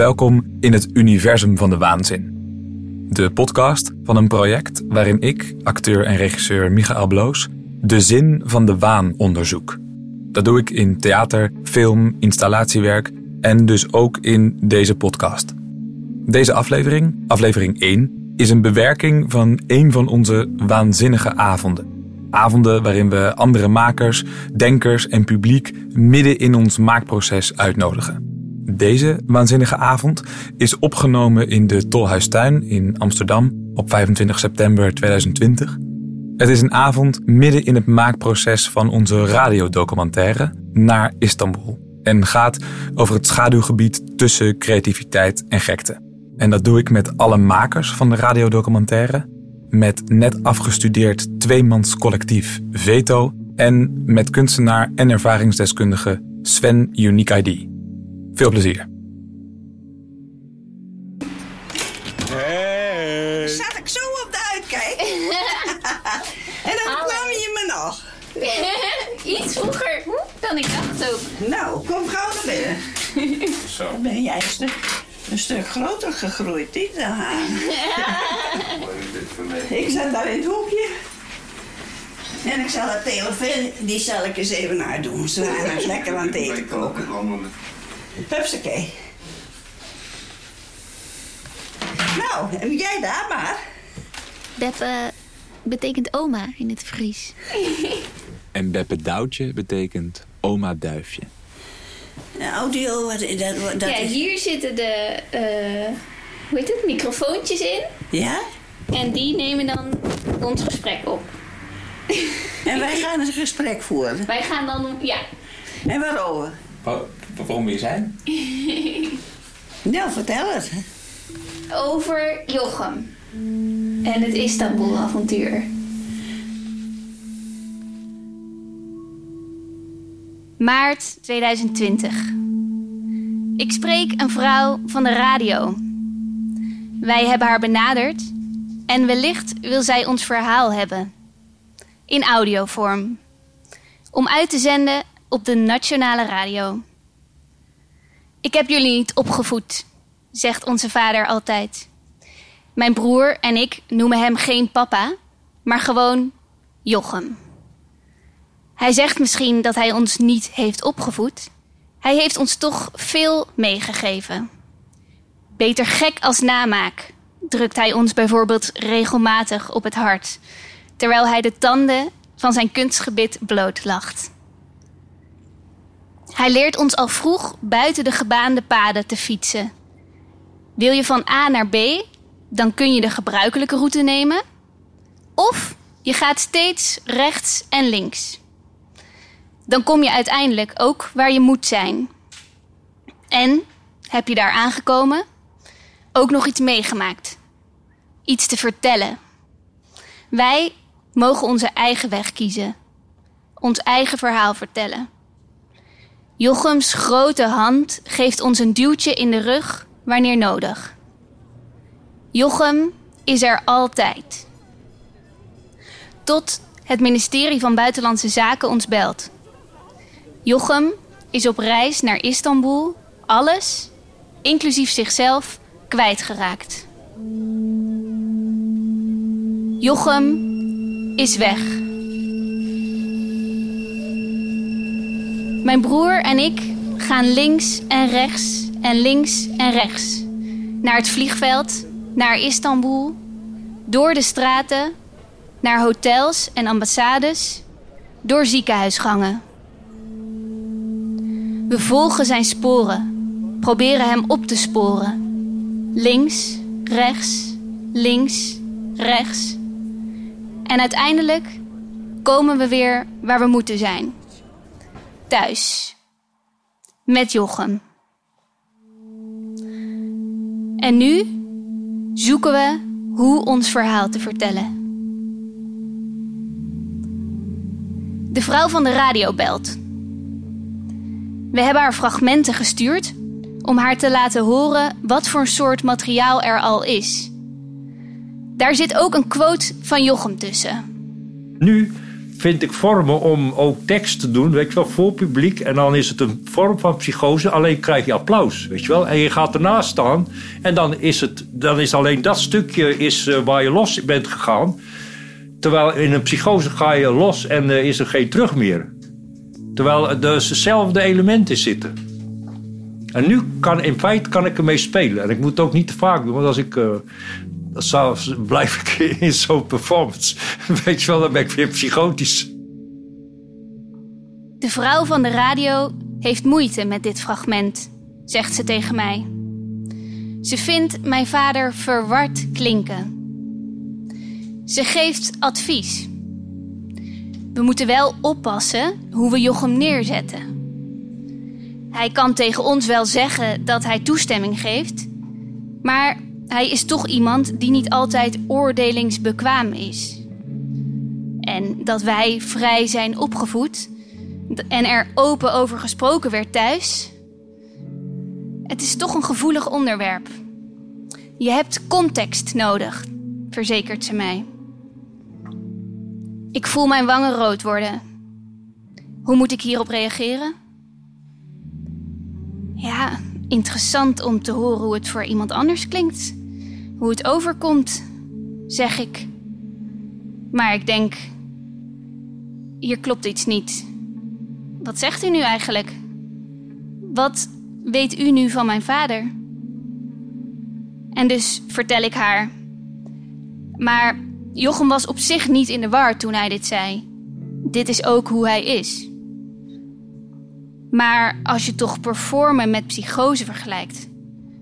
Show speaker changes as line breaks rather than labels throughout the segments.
Welkom in het universum van de waanzin. De podcast van een project waarin ik, acteur en regisseur Michael Bloos, de zin van de waan onderzoek. Dat doe ik in theater, film, installatiewerk en dus ook in deze podcast. Deze aflevering, aflevering 1, is een bewerking van een van onze waanzinnige avonden. Avonden waarin we andere makers, denkers en publiek midden in ons maakproces uitnodigen. Deze waanzinnige avond is opgenomen in de Tolhuistuin in Amsterdam op 25 september 2020. Het is een avond midden in het maakproces van onze radiodocumentaire naar Istanbul en gaat over het schaduwgebied tussen creativiteit en gekte. En dat doe ik met alle makers van de radiodocumentaire, met net afgestudeerd tweemans collectief Veto en met kunstenaar en ervaringsdeskundige Sven Unique ID. Veel plezier.
Hey.
Zat ik zo op de uitkijk. en dan
Hallo.
kwam je me nog.
Iets vroeger dan ik dacht ook.
Nou, kom gauw naar binnen.
Zo.
Dan ben jij een stuk, een stuk groter gegroeid, niet dan haar. Ik zat daar in het hoekje. En ik zal het telefoon, die zal ik eens even naar doen. Ze waren lekker aan het eten koken. Hupsakee. Nou, en jij daar maar.
Beppe betekent oma in het Fries.
En Beppe Douwtje betekent oma Duifje.
De audio, wat, dat, dat
ja,
is...
hier zitten de, eh, hoe heet het, microfoontjes in.
Ja?
En die nemen dan ons gesprek op.
En wij gaan een gesprek voeren.
Wij gaan dan, ja,
En waarover?
Waarom we hier zijn?
Nou, vertel het.
over Jochem. En het Istanbul-avontuur. Maart 2020. Ik spreek een vrouw van de radio. Wij hebben haar benaderd en wellicht wil zij ons verhaal hebben. In audiovorm. Om uit te zenden op de nationale radio. Ik heb jullie niet opgevoed, zegt onze vader altijd. Mijn broer en ik noemen hem geen papa, maar gewoon Jochem. Hij zegt misschien dat hij ons niet heeft opgevoed. Hij heeft ons toch veel meegegeven. Beter gek als namaak, drukt hij ons bijvoorbeeld regelmatig op het hart, terwijl hij de tanden van zijn kunstgebit blootlacht. Hij leert ons al vroeg buiten de gebaande paden te fietsen. Wil je van A naar B, dan kun je de gebruikelijke route nemen. Of je gaat steeds rechts en links. Dan kom je uiteindelijk ook waar je moet zijn. En heb je daar aangekomen ook nog iets meegemaakt. Iets te vertellen. Wij mogen onze eigen weg kiezen. Ons eigen verhaal vertellen. Jochems grote hand geeft ons een duwtje in de rug wanneer nodig. Jochem is er altijd. Tot het ministerie van Buitenlandse Zaken ons belt. Jochem is op reis naar Istanbul alles, inclusief zichzelf, kwijtgeraakt. Jochem is weg. Mijn broer en ik gaan links en rechts en links en rechts. Naar het vliegveld, naar Istanbul, door de straten, naar hotels en ambassades, door ziekenhuisgangen. We volgen zijn sporen, proberen hem op te sporen. Links, rechts, links, rechts. En uiteindelijk komen we weer waar we moeten zijn. Thuis. Met Jochem. En nu zoeken we hoe ons verhaal te vertellen. De vrouw van de radio belt. We hebben haar fragmenten gestuurd om haar te laten horen wat voor soort materiaal er al is. Daar zit ook een quote van Jochem tussen.
Nu
vind ik vormen om ook tekst te doen, weet je wel, voor publiek. En dan is het een vorm van psychose, alleen krijg je applaus, weet je wel. En je gaat ernaast staan en dan is, het, dan is alleen dat stukje is, uh, waar je los bent gegaan. Terwijl in een psychose ga je los en uh, is er geen terug meer. Terwijl er dus dezelfde elementen zitten. En nu kan in feite kan ik ermee spelen. En ik moet het ook niet te vaak doen, want als ik. Uh, zou, blijf ik in zo'n performance. Weet je wel, dan ben ik weer psychotisch.
De vrouw van de radio heeft moeite met dit fragment, zegt ze tegen mij. Ze vindt mijn vader verward klinken. Ze geeft advies. We moeten wel oppassen hoe we Jochem neerzetten. Hij kan tegen ons wel zeggen dat hij toestemming geeft, maar hij is toch iemand die niet altijd oordelingsbekwaam is. En dat wij vrij zijn opgevoed en er open over gesproken werd thuis. Het is toch een gevoelig onderwerp. Je hebt context nodig, verzekert ze mij. Ik voel mijn wangen rood worden. Hoe moet ik hierop reageren? Ja, interessant om te horen hoe het voor iemand anders klinkt. Hoe het overkomt, zeg ik. Maar ik denk, hier klopt iets niet. Wat zegt u nu eigenlijk? Wat weet u nu van mijn vader? En dus vertel ik haar. Maar Jochem was op zich niet in de war toen hij dit zei. Dit is ook hoe hij is. Maar als je toch performen met psychose vergelijkt,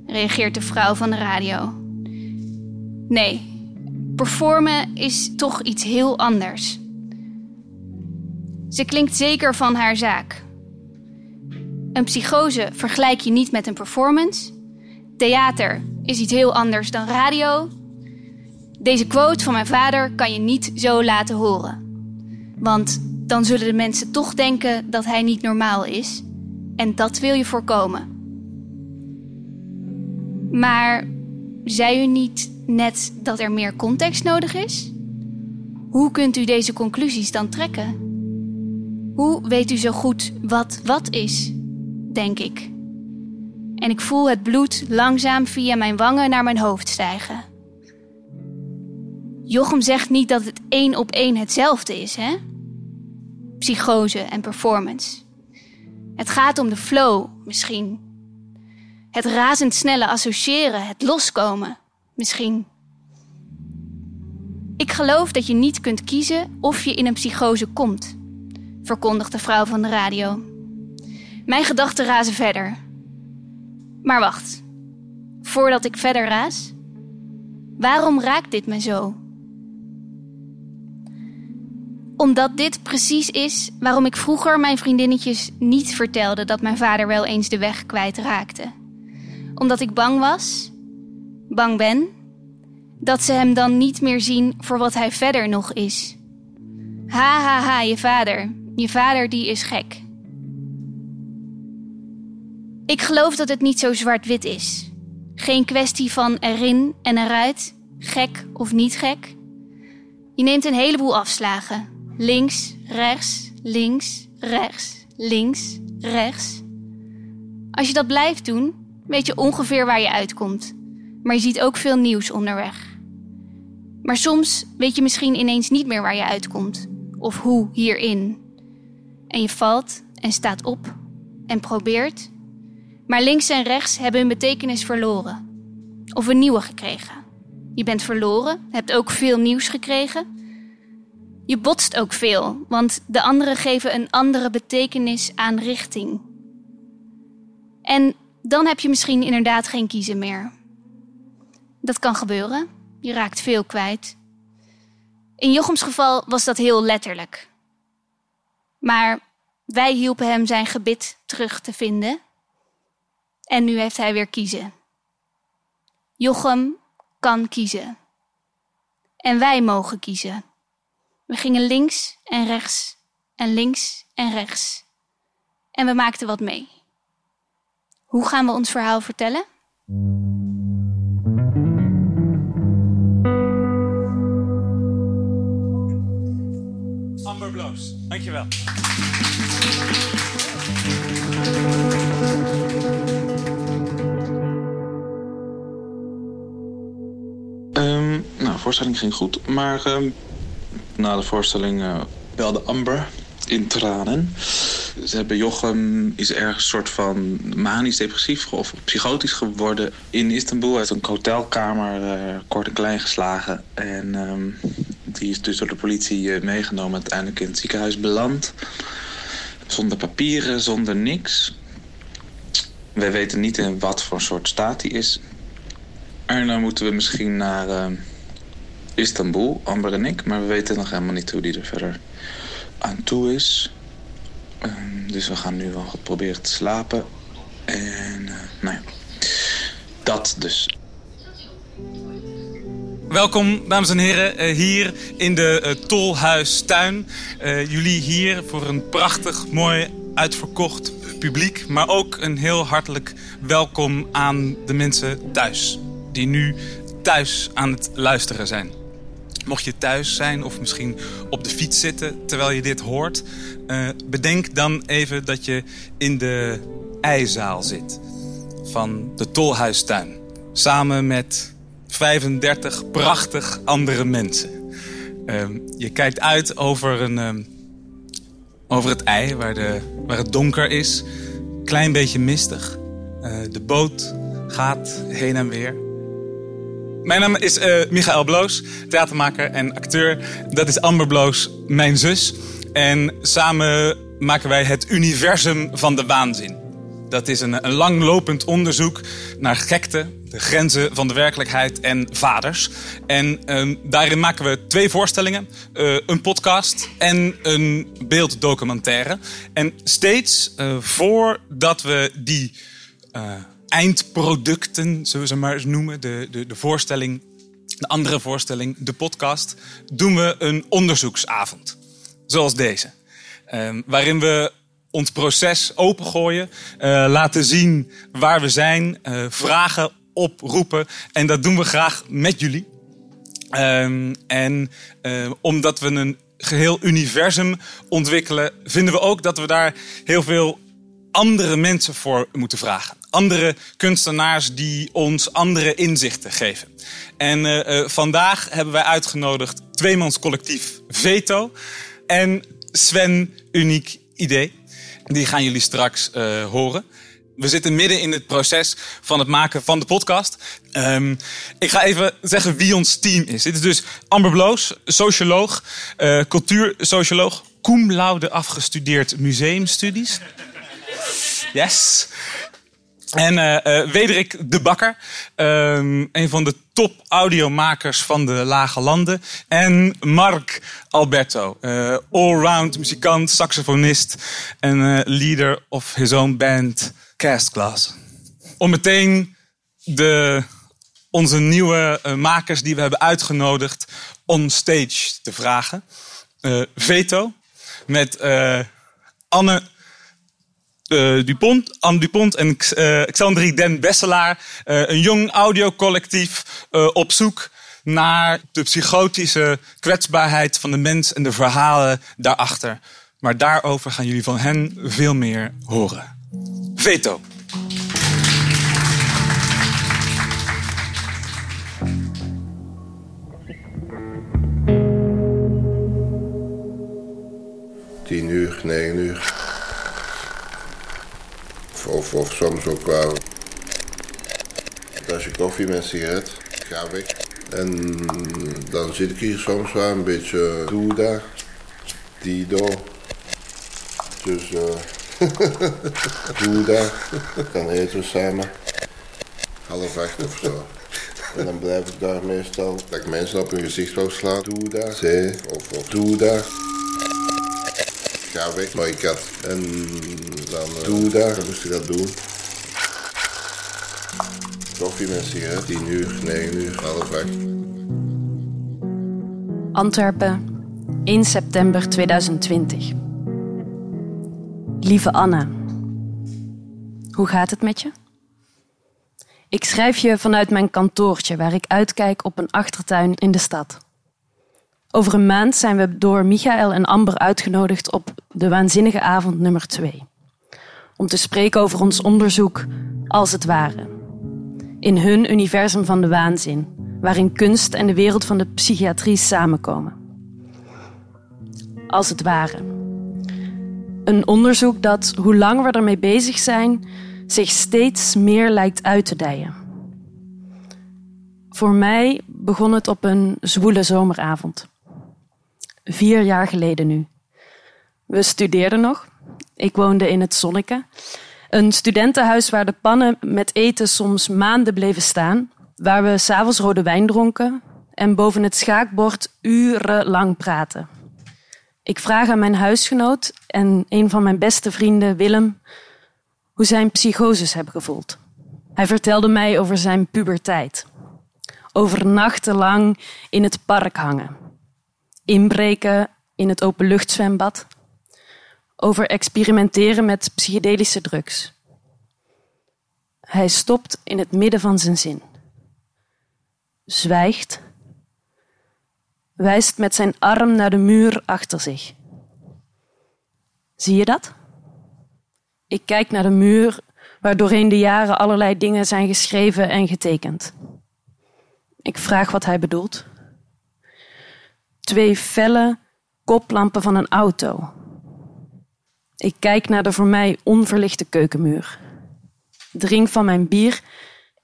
reageert de vrouw van de radio. Nee, performen is toch iets heel anders. Ze klinkt zeker van haar zaak. Een psychose vergelijk je niet met een performance. Theater is iets heel anders dan radio. Deze quote van mijn vader kan je niet zo laten horen. Want dan zullen de mensen toch denken dat hij niet normaal is. En dat wil je voorkomen. Maar zei u niet net dat er meer context nodig is? Hoe kunt u deze conclusies dan trekken? Hoe weet u zo goed wat wat is? Denk ik. En ik voel het bloed langzaam via mijn wangen naar mijn hoofd stijgen. Jochem zegt niet dat het één op één hetzelfde is, hè? Psychose en performance. Het gaat om de flow, misschien. Het razendsnelle associëren, het loskomen, misschien. Ik geloof dat je niet kunt kiezen of je in een psychose komt, verkondigt de vrouw van de radio. Mijn gedachten razen verder. Maar wacht, voordat ik verder raas, waarom raakt dit me zo? Omdat dit precies is waarom ik vroeger mijn vriendinnetjes niet vertelde dat mijn vader wel eens de weg kwijtraakte. Omdat ik bang was, bang ben, dat ze hem dan niet meer zien voor wat hij verder nog is. Ha ha ha, je vader. Je vader die is gek. Ik geloof dat het niet zo zwart-wit is. Geen kwestie van erin en eruit, gek of niet gek. Je neemt een heleboel afslagen links, rechts, links, rechts, links, rechts. Als je dat blijft doen, weet je ongeveer waar je uitkomt. Maar je ziet ook veel nieuws onderweg. Maar soms weet je misschien ineens niet meer waar je uitkomt. Of hoe hierin. En je valt en staat op en probeert. Maar links en rechts hebben hun betekenis verloren. Of een nieuwe gekregen. Je bent verloren, hebt ook veel nieuws gekregen je botst ook veel, want de anderen geven een andere betekenis aan richting. En dan heb je misschien inderdaad geen kiezen meer. Dat kan gebeuren. Je raakt veel kwijt. In Jochems geval was dat heel letterlijk. Maar wij hielpen hem zijn gebit terug te vinden. En nu heeft hij weer kiezen. Jochem kan kiezen. En wij mogen kiezen. We gingen links en rechts en links en rechts. En we maakten wat mee. Hoe gaan we ons verhaal vertellen?
Dankjewel.
Ehm, nou, de voorstelling ging goed, maar ehm, na de voorstelling eh, belde Amber in tranen. Ze hebben Jochem is ergens een soort van manisch depressief of psychotisch geworden in Istanbul. Heeft een hotelkamer eh, kort en klein geslagen. En ehm, die is dus door de politie eh, meegenomen uiteindelijk in het ziekenhuis beland. Zonder papieren, zonder niks. Wij weten niet in wat voor soort staat hij is. En dan moeten we misschien naar eh, Istanbul, Amber en ik. Maar we weten nog helemaal niet hoe die er verder aan toe is. Ehm, dus we gaan nu wel proberen te slapen. En eh, nou ja, dat dus.
Welkom, dames en heren, eh, hier in de eh, Tolhuistuin. Jullie hier voor een prachtig, mooi, uitverkocht publiek. Maar ook een heel hartelijk welkom aan de mensen thuis. Die nu thuis aan het luisteren zijn. Mocht je thuis zijn of misschien op de fiets zitten terwijl je dit hoort... eh, bedenk dan even dat je in de ijzaal zit van de Tolhuistuin. Samen met 35 prachtig andere mensen. Ehm, je kijkt uit over, een, ehm, over het ei waar, de, waar het donker is. Klein beetje mistig. Eh, de boot gaat heen en weer. Mijn naam is eh Michael Bloos, theatermaker en acteur. Dat is Amber Bloos, mijn zus. En samen maken wij het universum van de waanzin. Dat is een, een langlopend onderzoek naar gekte, de grenzen van de werkelijkheid en vaders. En ehm, daarin maken we twee voorstellingen: eh, een podcast en een beelddocumentaire. En steeds eh, voordat we die eindproducten, zullen we ze maar eens noemen, de, de, de voorstelling, de andere voorstelling, de podcast, doen we een onderzoeksavond. Zoals deze. Ehm, waarin we ons proces opengooien, eh, laten zien waar we zijn, eh, vragen oproepen. En dat doen we graag met jullie. Ehm, en eh, omdat we een geheel universum ontwikkelen, vinden we ook dat we daar heel veel andere mensen voor moeten vragen. Andere kunstenaars die ons andere inzichten geven. En eh, eh, vandaag hebben wij uitgenodigd tweemans collectief Veto en Sven Uniek Idee. Die gaan jullie straks eh, horen. We zitten midden in het proces van het maken van de podcast. Ehm, ik ga even zeggen wie ons team is. Dit is dus Amber Bloos, socioloog, eh, cultuursocioloog, cum laude afgestudeerd museumstudies. Yes. En eh, Wederik de Bakker, ehm, een van de top audiomakers van de Lage Landen. En Mark Alberto, eh, allround muzikant, saxofonist en leader of his own band Cast Class. Om meteen de, onze nieuwe makers die we hebben uitgenodigd on stage te vragen. Veto met Anne eh, Dupont, Anne Dupont en uh, Xandri Den Besselaar. eh, een jong audiocollectief op zoek naar de psychotische kwetsbaarheid van de mens en de verhalen daarachter. Maar daarover gaan jullie van hen veel meer horen. Veto.
tien uur, negen uur. Of, of, soms ook wel een tasje koffie met sigaret. Ga weg. En dan zit ik hier soms wel een beetje die door. Dus eh doe daar. Dan eten we samen. Half acht of zo. En dan blijf ik daar meestal, dat ik mensen op hun gezicht wou slaan. Doe zee, of, of doe daar ga weg, mooie kat. En dan uh, doe daar, dan moest ik dat doen. Koffie met sigaret, 10 uur, 9 uur, half acht.
Antwerpen, 1 september 2020. Lieve Anna, hoe gaat het met je? Ik schrijf je vanuit mijn kantoortje waar ik uitkijk op een achtertuin in de stad. Over een maand zijn we door Michael en Amber uitgenodigd op de waanzinnige avond nummer 2. Om te spreken over ons onderzoek als het ware. In hun universum van de waanzin, waarin kunst en de wereld van de psychiatrie samenkomen. Als het ware. Een onderzoek dat, hoe lang we ermee bezig zijn, zich steeds meer lijkt uit te dijen. Voor mij begon het op een zwoele zomeravond. Vier jaar geleden nu. We studeerden nog. Ik woonde in het Zonneke. Een studentenhuis waar de pannen met eten soms maanden bleven staan. Waar we s'avonds rode wijn dronken en boven het schaakbord urenlang praten. Ik vraag aan mijn huisgenoot en een van mijn beste vrienden, Willem, hoe zijn psychoses hebben gevoeld. Hij vertelde mij over zijn puberteit. Over nachtenlang in het park hangen. Inbreken in het openluchtzwembad. Over experimenteren met psychedelische drugs. Hij stopt in het midden van zijn zin. Zwijgt. Wijst met zijn arm naar de muur achter zich. Zie je dat? Ik kijk naar de muur waar doorheen de jaren allerlei dingen zijn geschreven en getekend. Ik vraag wat hij bedoelt. Twee felle koplampen van een auto. Ik kijk naar de voor mij onverlichte keukenmuur. Drink van mijn bier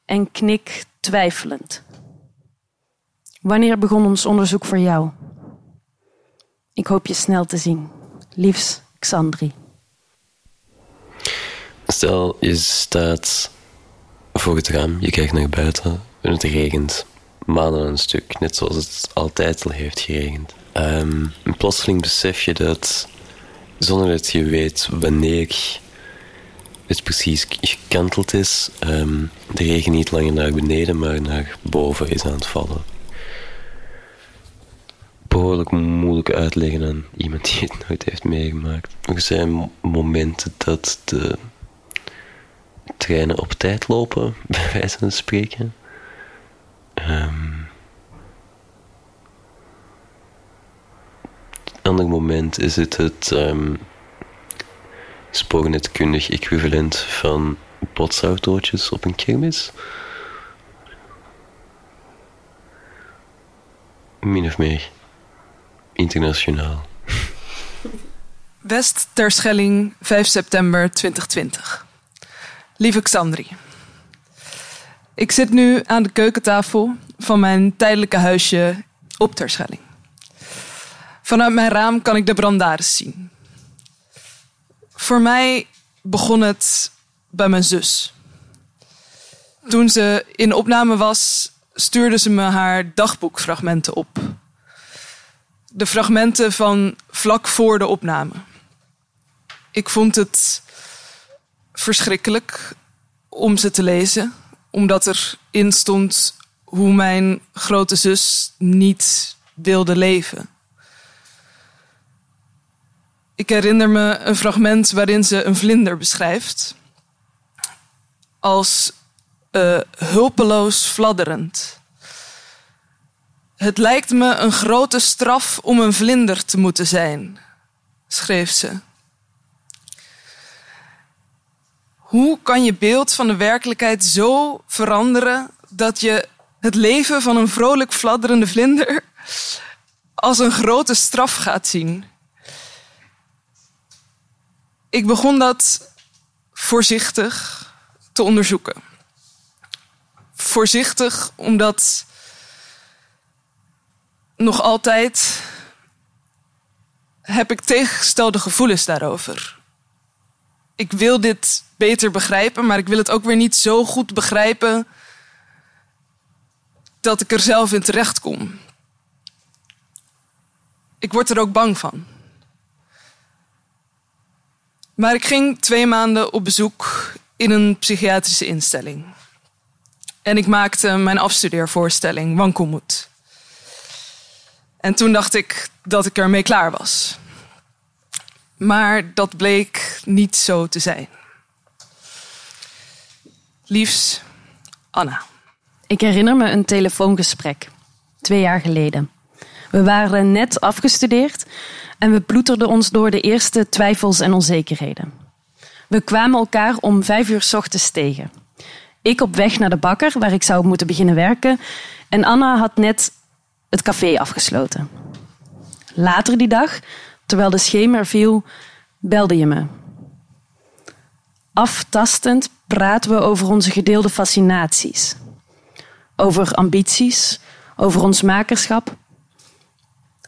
en knik twijfelend. Wanneer begon ons onderzoek voor jou? Ik hoop je snel te zien. Liefs, Xandri.
Stel, je staat voor het raam, je kijkt naar buiten en het regent. Maanden een stuk, net zoals het altijd al heeft geregend. Um, plotseling besef je dat, zonder dat je weet wanneer het precies gekanteld is, um, de regen niet langer naar beneden, maar naar boven is aan het vallen. Behoorlijk moeilijk uitleggen aan iemand die het nooit heeft meegemaakt. Er zijn momenten dat de treinen op tijd lopen, bij wijze van spreken. Um, ander moment is het het um, spoornetkundig equivalent van botsautootjes op een kermis. Min of meer internationaal.
West Terschelling, 5 september 2020. Lieve Xandri. Ik zit nu aan de keukentafel van mijn tijdelijke huisje op Terschelling. Vanuit mijn raam kan ik de brandades zien. Voor mij begon het bij mijn zus. Toen ze in opname was, stuurde ze me haar dagboekfragmenten op. De fragmenten van vlak voor de opname. Ik vond het verschrikkelijk om ze te lezen, omdat erin stond hoe mijn grote zus niet wilde leven. Ik herinner me een fragment waarin ze een vlinder beschrijft als uh, hulpeloos fladderend. Het lijkt me een grote straf om een vlinder te moeten zijn, schreef ze. Hoe kan je beeld van de werkelijkheid zo veranderen dat je het leven van een vrolijk fladderende vlinder als een grote straf gaat zien? Ik begon dat voorzichtig te onderzoeken. Voorzichtig omdat nog altijd heb ik tegengestelde gevoelens daarover. Ik wil dit beter begrijpen, maar ik wil het ook weer niet zo goed begrijpen dat ik er zelf in terecht kom. Ik word er ook bang van. Maar ik ging twee maanden op bezoek in een psychiatrische instelling. En ik maakte mijn afstudeervoorstelling, Wankelmoed. En toen dacht ik dat ik ermee klaar was. Maar dat bleek niet zo te zijn. Liefs, Anna.
Ik herinner me een telefoongesprek, twee jaar geleden. We waren net afgestudeerd en we ploeterden ons door de eerste twijfels en onzekerheden. We kwamen elkaar om vijf uur ochtends tegen. Ik op weg naar de bakker, waar ik zou moeten beginnen werken. En Anna had net het café afgesloten. Later die dag, terwijl de schemer viel, belde je me. Aftastend praten we over onze gedeelde fascinaties. Over ambities, over ons makerschap,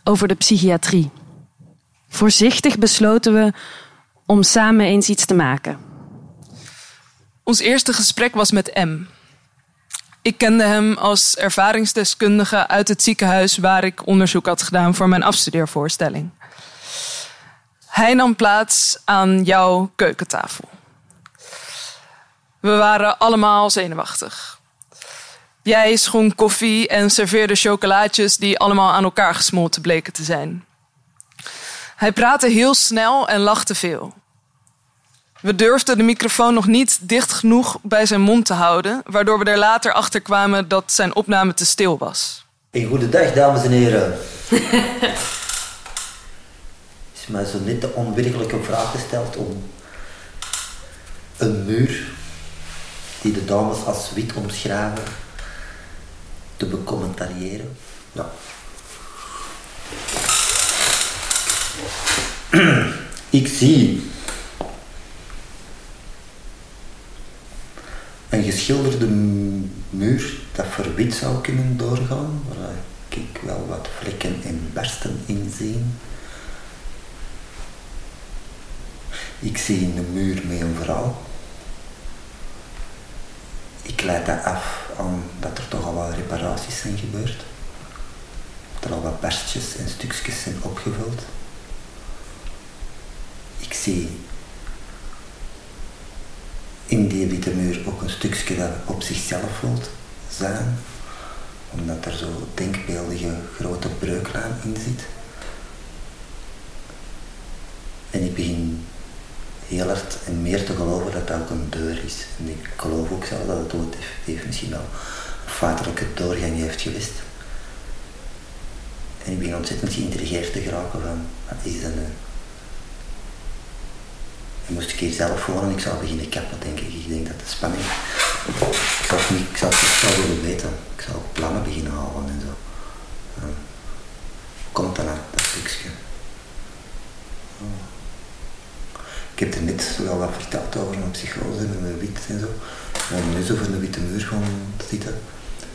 over de psychiatrie. Voorzichtig besloten we om samen eens iets te maken.
Ons eerste gesprek was met M. Ik kende hem als ervaringsdeskundige uit het ziekenhuis waar ik onderzoek had gedaan voor mijn afstudeervoorstelling. Hij nam plaats aan jouw keukentafel. We waren allemaal zenuwachtig. Jij schonk koffie en serveerde chocolaatjes die allemaal aan elkaar gesmolten bleken te zijn. Hij praatte heel snel en lachte veel. We durfden de microfoon nog niet dicht genoeg bij zijn mond te houden, waardoor we er later achter kwamen dat zijn opname te stil was.
Een goede dag, dames en heren. is mij zo net de onwerkelijke vraag gesteld om een muur die de dames als wit omschrijven te becommentariëren. Ik zie een geschilderde muur dat voor wit zou kunnen doorgaan, waar ik wel wat vlekken en barsten in zie. Ik zie een muur met een vrouw. Ik leid dat af aan dat er toch al wat reparaties zijn gebeurd. Dat er al wat barstjes en stukjes zijn opgevuld. Ik zie in die witte muur ook een stukje dat op zichzelf voelt zijn, omdat er zo denkbeeldige grote breuklijn in zit. En ik begin heel hard en meer te geloven dat dat ook een deur is. En ik geloof ook zelf dat het ooit heeft misschien wel een vaderlijke doorgang heeft geweest. En ik ben ontzettend geïntrigeerd te geraken van, wat is dat nu? En moest ik hier zelf wonen, ik zou beginnen kappen, denk ik. Ik denk dat de spanning... Ik zou het, niet, ik zou het willen weten. Ik zou plannen beginnen halen en zo. Komt dan uit, dat stukje. Ik heb er net wel wat verteld over mijn psychose en mijn wit en zo. Maar nu zo voor een witte muur te zitten,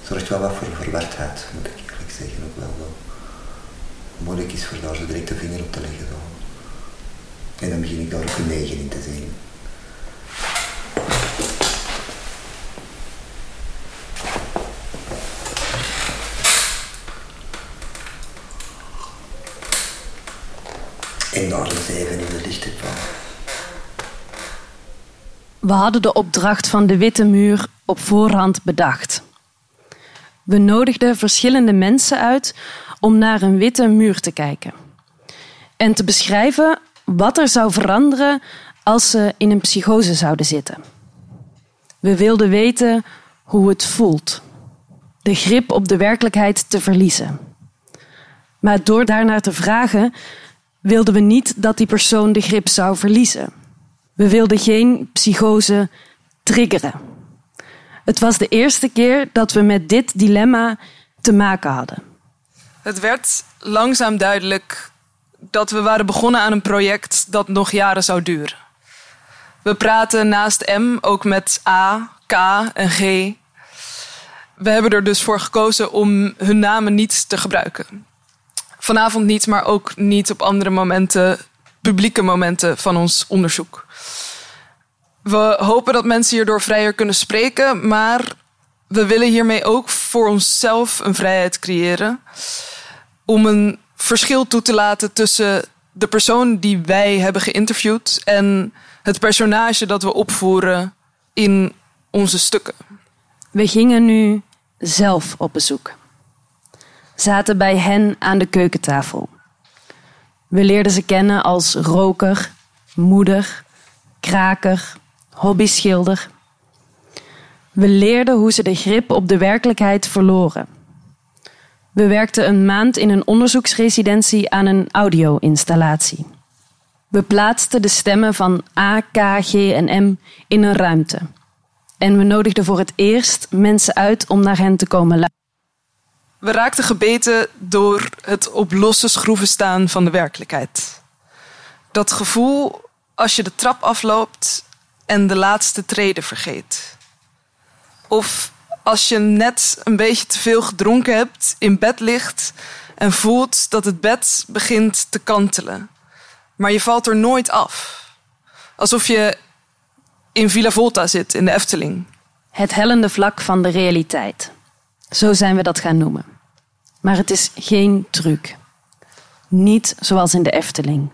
zorgt wel wat voor verwardheid, moet ik eerlijk zeggen. Ook wel zo moeilijk is voor daar zo direct de vinger op te leggen. En dan begin ik daar ook een negen in te zien. En daar een zeven in de lichte van.
We hadden de opdracht van de Witte Muur op voorhand bedacht. We nodigden verschillende mensen uit om naar een witte muur te kijken en te beschrijven wat er zou veranderen als ze in een psychose zouden zitten. We wilden weten hoe het voelt, de grip op de werkelijkheid te verliezen. Maar door daarnaar te vragen, wilden we niet dat die persoon de grip zou verliezen. We wilden geen psychose triggeren. Het was de eerste keer dat we met dit dilemma te maken hadden.
Het werd langzaam duidelijk dat we waren begonnen aan een project dat nog jaren zou duren. We praten naast M ook met A, K en G. We hebben er dus voor gekozen om hun namen niet te gebruiken. Vanavond niet, maar ook niet op andere momenten, publieke momenten van ons onderzoek. We hopen dat mensen hierdoor vrijer kunnen spreken, maar we willen hiermee ook voor onszelf een vrijheid creëren om een verschil toe te laten tussen de persoon die wij hebben geïnterviewd en het personage dat we opvoeren in onze stukken.
We gingen nu zelf op bezoek. Zaten bij hen aan de keukentafel. We leerden ze kennen als roker, moeder, kraker, hobbyschilder. We leerden hoe ze de grip op de werkelijkheid verloren. We werkten een maand in een onderzoeksresidentie aan een audio-installatie. We plaatsten de stemmen van A, K, G en M in een ruimte. En we nodigden voor het eerst mensen uit om naar hen te komen luisteren.
We raakten gebeten door het op losse schroeven staan van de werkelijkheid. Dat gevoel als je de trap afloopt en de laatste treden vergeet. Of als je net een beetje te veel gedronken hebt, in bed ligt en voelt dat het bed begint te kantelen. Maar je valt er nooit af. Alsof je in Villa Volta zit in de Efteling.
Het hellende vlak van de realiteit. Zo zijn we dat gaan noemen. Maar het is geen truc. Niet zoals in de Efteling.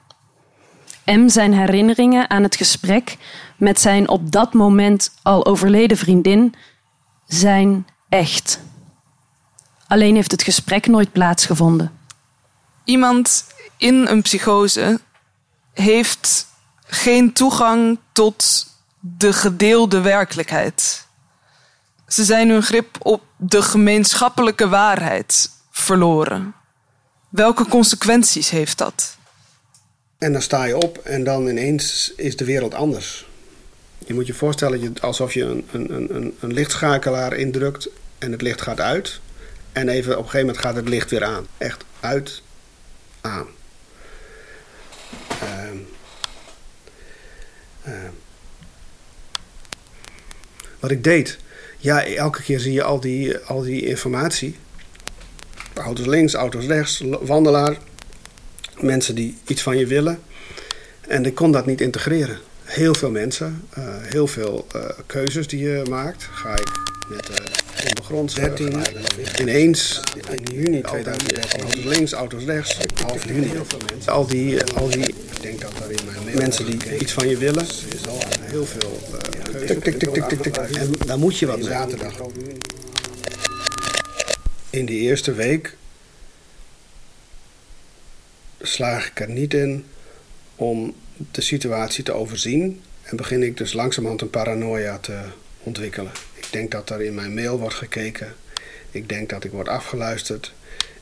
M zijn herinneringen aan het gesprek met zijn op dat moment al overleden vriendin zijn echt. Alleen heeft het gesprek nooit plaatsgevonden.
Iemand in een psychose heeft geen toegang tot de gedeelde werkelijkheid. Ze zijn hun grip op de gemeenschappelijke waarheid verloren. Welke consequenties heeft dat?
En dan sta je op en dan ineens is de wereld anders. Je moet je voorstellen alsof je een, een, een, een lichtschakelaar indrukt en het licht gaat uit. En even op een gegeven moment gaat het licht weer aan. Echt uit, aan. Uh, uh, wat ik deed, ja, elke keer zie je al die, al die informatie. Auto's links, auto's rechts, wandelaar. Mensen die iets van je willen. En ik kon dat niet integreren. Heel veel mensen, uh, heel veel uh, keuzes die je maakt. Ga ik met de uh, ondergrond 13, ineens in juni 2013, auto's links, auto's rechts, half juni. Heel veel mensen. Al die, al die ik denk dat daar in mijn mensen die iets van je willen, is al heel veel. Tik, tik, tik, tik, tik, tik. En daar moet je wat zaterdag. In die eerste week slaag ik er niet in om de situatie te overzien. En begin ik dus langzamerhand een paranoia te ontwikkelen. Ik denk dat er in mijn mail wordt gekeken. Ik denk dat ik word afgeluisterd.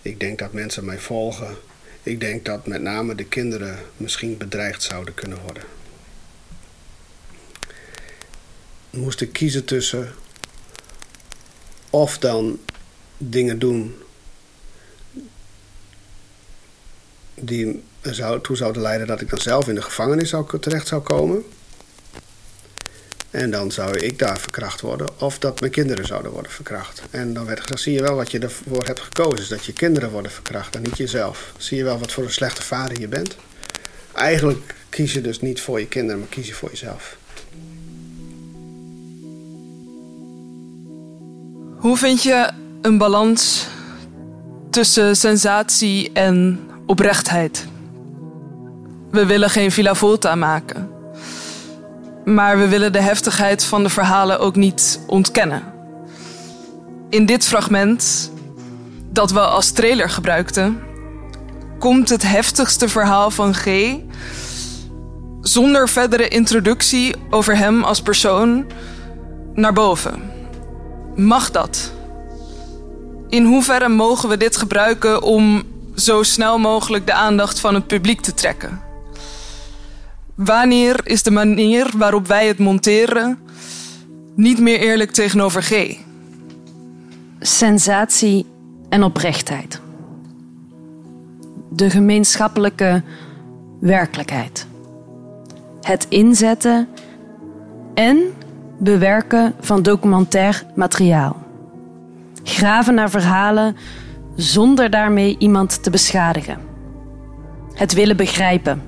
Ik denk dat mensen mij volgen. Ik denk dat met name de kinderen misschien bedreigd zouden kunnen worden. Moest ik kiezen tussen of dan dingen doen die zou, toe zouden leiden dat ik dan zelf in de gevangenis zou, terecht zou komen. En dan zou ik daar verkracht worden. Of dat mijn kinderen zouden worden verkracht. En dan werd gezegd, zie je wel wat je ervoor hebt gekozen. Is dat je kinderen worden verkracht en niet jezelf. Zie je wel wat voor een slechte vader je bent. Eigenlijk kies je dus niet voor je kinderen, maar kies je voor jezelf.
Hoe vind je een balans tussen sensatie en oprechtheid? We willen geen Villa Volta maken. Maar we willen de heftigheid van de verhalen ook niet ontkennen. In dit fragment, dat we als trailer gebruikten, komt het heftigste verhaal van G. zonder verdere introductie over hem als persoon naar boven. Mag dat? In hoeverre mogen we dit gebruiken om zo snel mogelijk de aandacht van het publiek te trekken? Wanneer is de manier waarop wij het monteren niet meer eerlijk tegenover G?
Sensatie en oprechtheid. De gemeenschappelijke werkelijkheid. Het inzetten en bewerken van documentair materiaal. Graven naar verhalen zonder daarmee iemand te beschadigen. Het willen begrijpen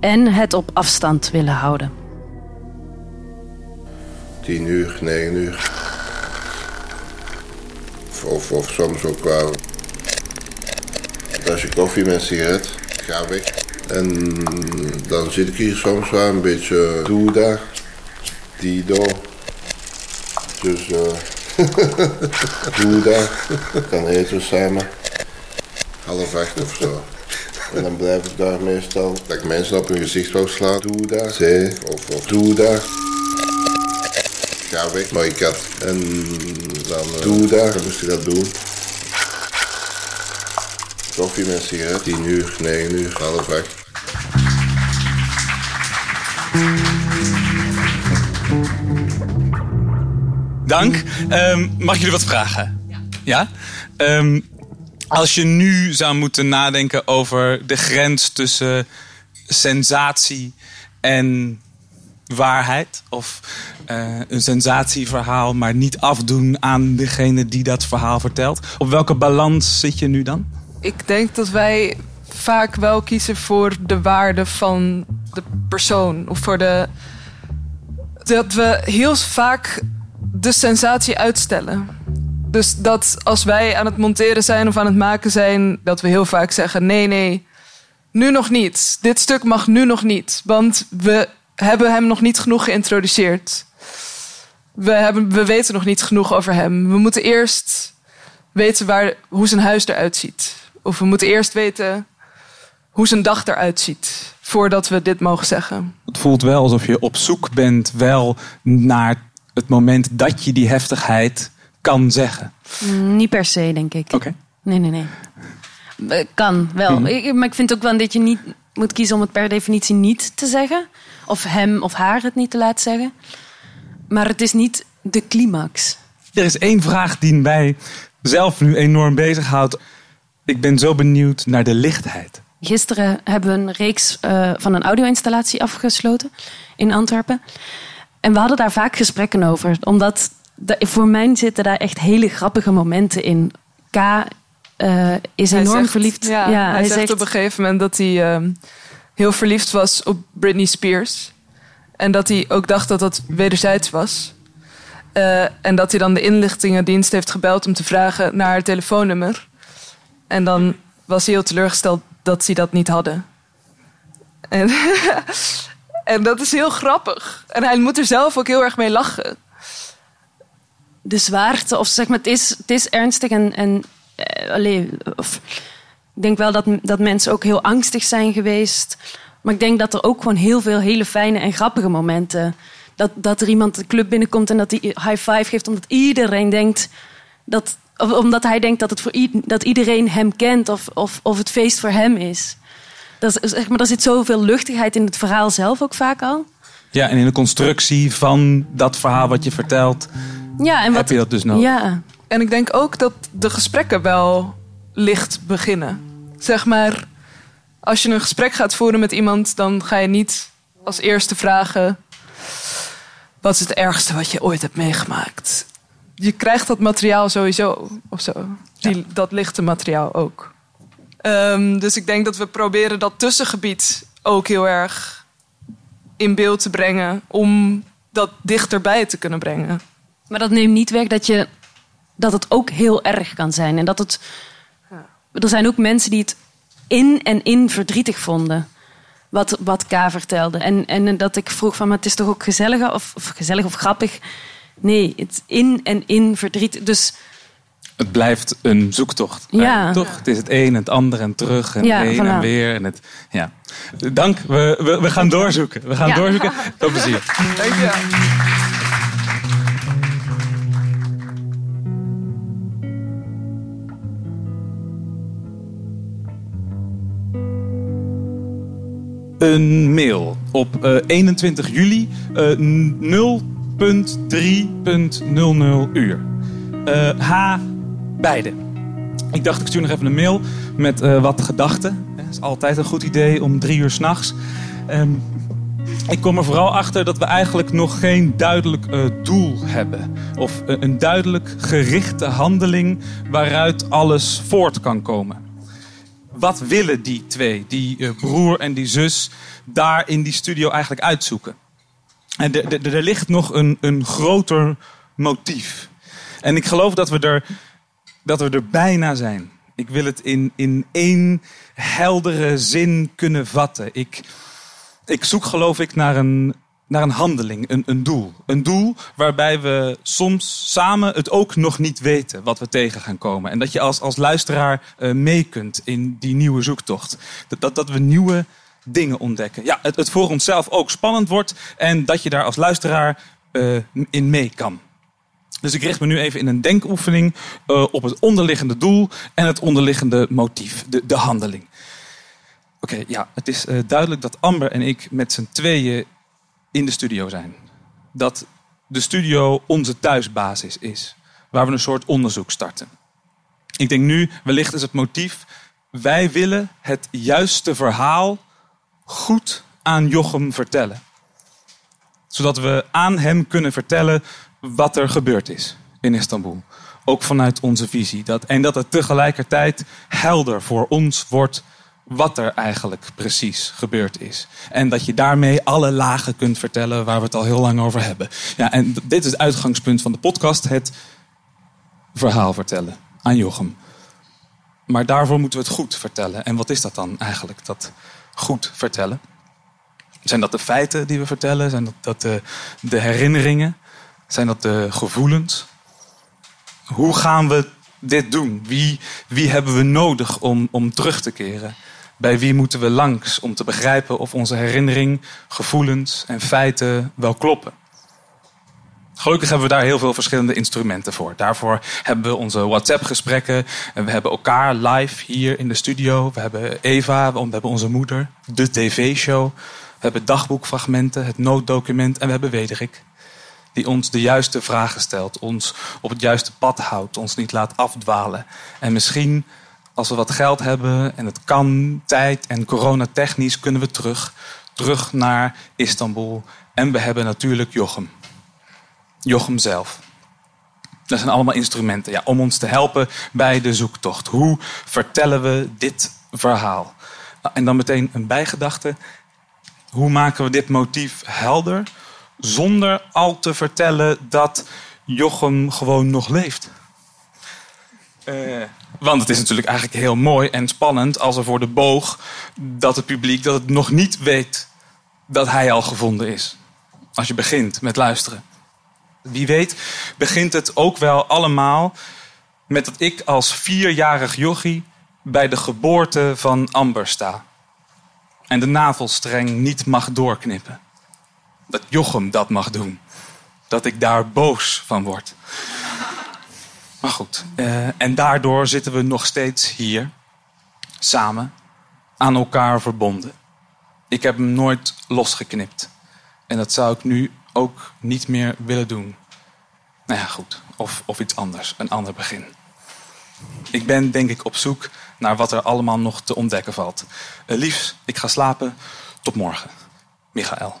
en het op afstand willen houden.
10 uur, 9 uur. Of, of, soms ook wel. Als je koffie met sigaret, ga weg. En dan zit ik hier soms wel een beetje doe daar, die door. Dus doe daar, dan eten we samen. Half acht of zo. En dan blijf ik daar meestal. Dat ik mensen op hun gezicht wou slaan. Doe daar. Zee. Of, of doe daar. Ga weg, mooie kat. En dan uh, doe daar. Dan moest ik dat doen. Koffie met sigaret, 10 uur, 9 uur, half weg.
Dank. Ehm, mag ik jullie wat vragen? Ja. Ehm, als je nu zou moeten nadenken over de grens tussen sensatie en waarheid. Of eh, een sensatieverhaal, maar niet afdoen aan degene die dat verhaal vertelt. Op welke balans zit je nu dan?
Ik denk dat wij vaak wel kiezen voor de waarde van de persoon. Of voor de. Dat we heel vaak de sensatie uitstellen. Dus dat als wij aan het monteren zijn of aan het maken zijn, dat we heel vaak zeggen: nee, nee, nu nog niet. Dit stuk mag nu nog niet. Want we hebben hem nog niet genoeg geïntroduceerd. We, hebben, we weten nog niet genoeg over hem. We moeten eerst weten waar, hoe zijn huis eruit ziet. Of we moeten eerst weten hoe zijn dag eruit ziet. Voordat we dit mogen zeggen.
Het voelt wel alsof je op zoek bent wel naar het moment dat je die heftigheid kan zeggen.
Mm, Niet per se, denk ik.
Oké.
Nee, nee, nee. Eh, Kan wel.
Mhm.
Ik- maar ik vind ook wel dat je niet moet kiezen om het per definitie niet te zeggen. Of hem of haar het niet te laten zeggen. Maar het is niet de climax.
Er is één vraag die mij zelf nu enorm bezighoudt. Ik ben zo benieuwd naar de lichtheid.
Gisteren hebben we een reeks eh, van een audio-installatie afgesloten in Antwerpen. En we hadden daar vaak gesprekken over. Omdat da- voor mij zitten daar echt hele grappige momenten in. K eh, is
Hij
enorm
zegt-
verliefd.
Ja, hij, zegt, op een gegeven moment dat hij ehm, heel verliefd was op Britney Spears. En dat hij ook dacht dat dat wederzijds was. Eh, en dat hij dan de inlichtingendienst heeft gebeld om te vragen naar haar telefoonnummer. En dan was hij heel teleurgesteld dat ze dat niet hadden. En, en dat is heel grappig. En hij moet er zelf ook heel erg mee lachen.
de zwaarte, of zeg maar, het is, het is ernstig en, en eh, of, ik denk wel dat, dat mensen ook heel angstig zijn geweest. Maar ik denk dat er ook gewoon heel veel hele fijne en grappige momenten. Dat, dat er iemand de club binnenkomt en dat hij high five geeft, omdat iedereen denkt dat. Omdat hij denkt dat, het voor dat iedereen hem kent of, of, of het feest voor hem is. Dat is zeg maar, er zit zoveel luchtigheid in het verhaal zelf ook vaak al.
Ja, en in de constructie van dat verhaal wat je vertelt,
Ja, en
heb je dat dus nodig.
Ja.
En ik denk ook dat de gesprekken wel licht beginnen. Zeg maar, als je een gesprek gaat voeren met iemand, dan ga je niet als eerste vragen: wat is het ergste wat je ooit hebt meegemaakt? Je krijgt dat materiaal sowieso, of zo. Die, Dat lichte materiaal ook. Ehm, dus ik denk dat we proberen dat tussengebied ook heel erg in beeld te brengen om dat dichterbij te kunnen brengen.
Maar dat neemt niet weg dat, je, dat het ook heel erg kan zijn. En dat het. Er zijn ook mensen die het in en in verdrietig vonden. Wat, wat K vertelde. En, en dat ik vroeg van, maar het is toch ook gezellig of, of gezellig of grappig? Nee, het in en in verdriet. Dus
Het blijft een zoektocht.
Ja.
Toch? Het is het een en het ander en terug en
Ja,
heen
voilà.
en weer. En het, ja. Dank, we, we, we gaan doorzoeken. We gaan
Ja.
doorzoeken. Veel plezier.
Dank je.
Een mail op eh, 21 juli eh 0.3.00 uur. Eh, H. Beide. Ik dacht, ik stuur nog even een mail met eh, wat gedachten. Het is altijd een goed idee om drie uur s'nachts. Ehm ik kom er vooral achter dat we eigenlijk nog geen duidelijk eh, doel hebben. Of eh, een duidelijk gerichte handeling waaruit alles voort kan komen. Wat willen die twee, die broer en die zus, daar in die studio eigenlijk uitzoeken? En er ligt nog een, een groter motief. En ik geloof dat we er, dat we er bijna zijn. Ik wil het in, in één heldere zin kunnen vatten. Ik, ik zoek geloof ik naar een, naar een handeling, een, een doel. Een doel waarbij we soms samen het ook nog niet weten wat we tegen gaan komen. En dat je als, als luisteraar eh, mee kunt in die nieuwe zoektocht. Dat, dat, dat we nieuwe dingen ontdekken. Ja, het, het voor onszelf ook spannend wordt en dat je daar als luisteraar eh, in mee kan. Dus ik richt me nu even in een denkoefening uh, op het onderliggende doel en het onderliggende motief, de, de handeling. Oké, ja, het is uh, duidelijk dat Amber en ik met z'n tweeën in de studio zijn. Dat de studio onze thuisbasis is, waar we een soort onderzoek starten. Ik denk nu, wellicht is het motief, wij willen het juiste verhaal goed aan Jochem vertellen. Zodat we aan hem kunnen vertellen wat er gebeurd is in Istanbul. Ook vanuit onze visie. Dat, en dat het tegelijkertijd helder voor ons wordt wat er eigenlijk precies gebeurd is. En dat je daarmee alle lagen kunt vertellen waar we het al heel lang over hebben. Ja, en dit is het uitgangspunt van de podcast: het verhaal vertellen aan Jochem. Maar daarvoor moeten we het goed vertellen. En wat is dat dan eigenlijk, dat goed vertellen? Zijn dat de feiten die we vertellen? Zijn dat, de herinneringen? Zijn dat de gevoelens? Hoe gaan we dit doen? Wie, wie hebben we nodig om, om terug te keren? Bij wie moeten we langs om te begrijpen of onze herinnering, gevoelens en feiten wel kloppen? Gelukkig hebben we daar heel veel verschillende instrumenten voor. Daarvoor hebben we onze WhatsApp-gesprekken. En we hebben elkaar live hier in de studio. We hebben Eva, we hebben onze moeder, de tv-show. We hebben dagboekfragmenten, het nooddocument en we hebben Wederik. Die ons de juiste vragen stelt, ons op het juiste pad houdt, ons niet laat afdwalen. En misschien, als we wat geld hebben en het kan, tijd en coronatechnisch, kunnen we terug. Terug naar Istanbul. En we hebben natuurlijk Jochem. Jochem zelf. Dat zijn allemaal instrumenten ja, om ons te helpen bij de zoektocht. Hoe vertellen we dit verhaal? En dan meteen een bijgedachte. Hoe maken we dit motief helder zonder al te vertellen dat Jochem gewoon nog leeft? Uh, want het is natuurlijk eigenlijk heel mooi en spannend als er voor de boog dat het publiek dat het nog niet weet dat hij al gevonden is. Als je begint met luisteren. Wie weet begint het ook wel allemaal met dat ik als vierjarig jochie bij de geboorte van Amber sta. En de navelstreng niet mag doorknippen. Dat Jochem dat mag doen. Dat ik daar boos van word. Maar goed, eh, en daardoor zitten we nog steeds hier. Samen, aan elkaar verbonden. Ik heb hem nooit losgeknipt. En dat zou ik nu ook niet meer willen doen. Nou ja, goed. Of, of iets anders. Een ander begin. Ik ben denk ik op zoek naar wat er allemaal nog te ontdekken valt. Uh, liefs, ik ga slapen. Tot morgen. Michael.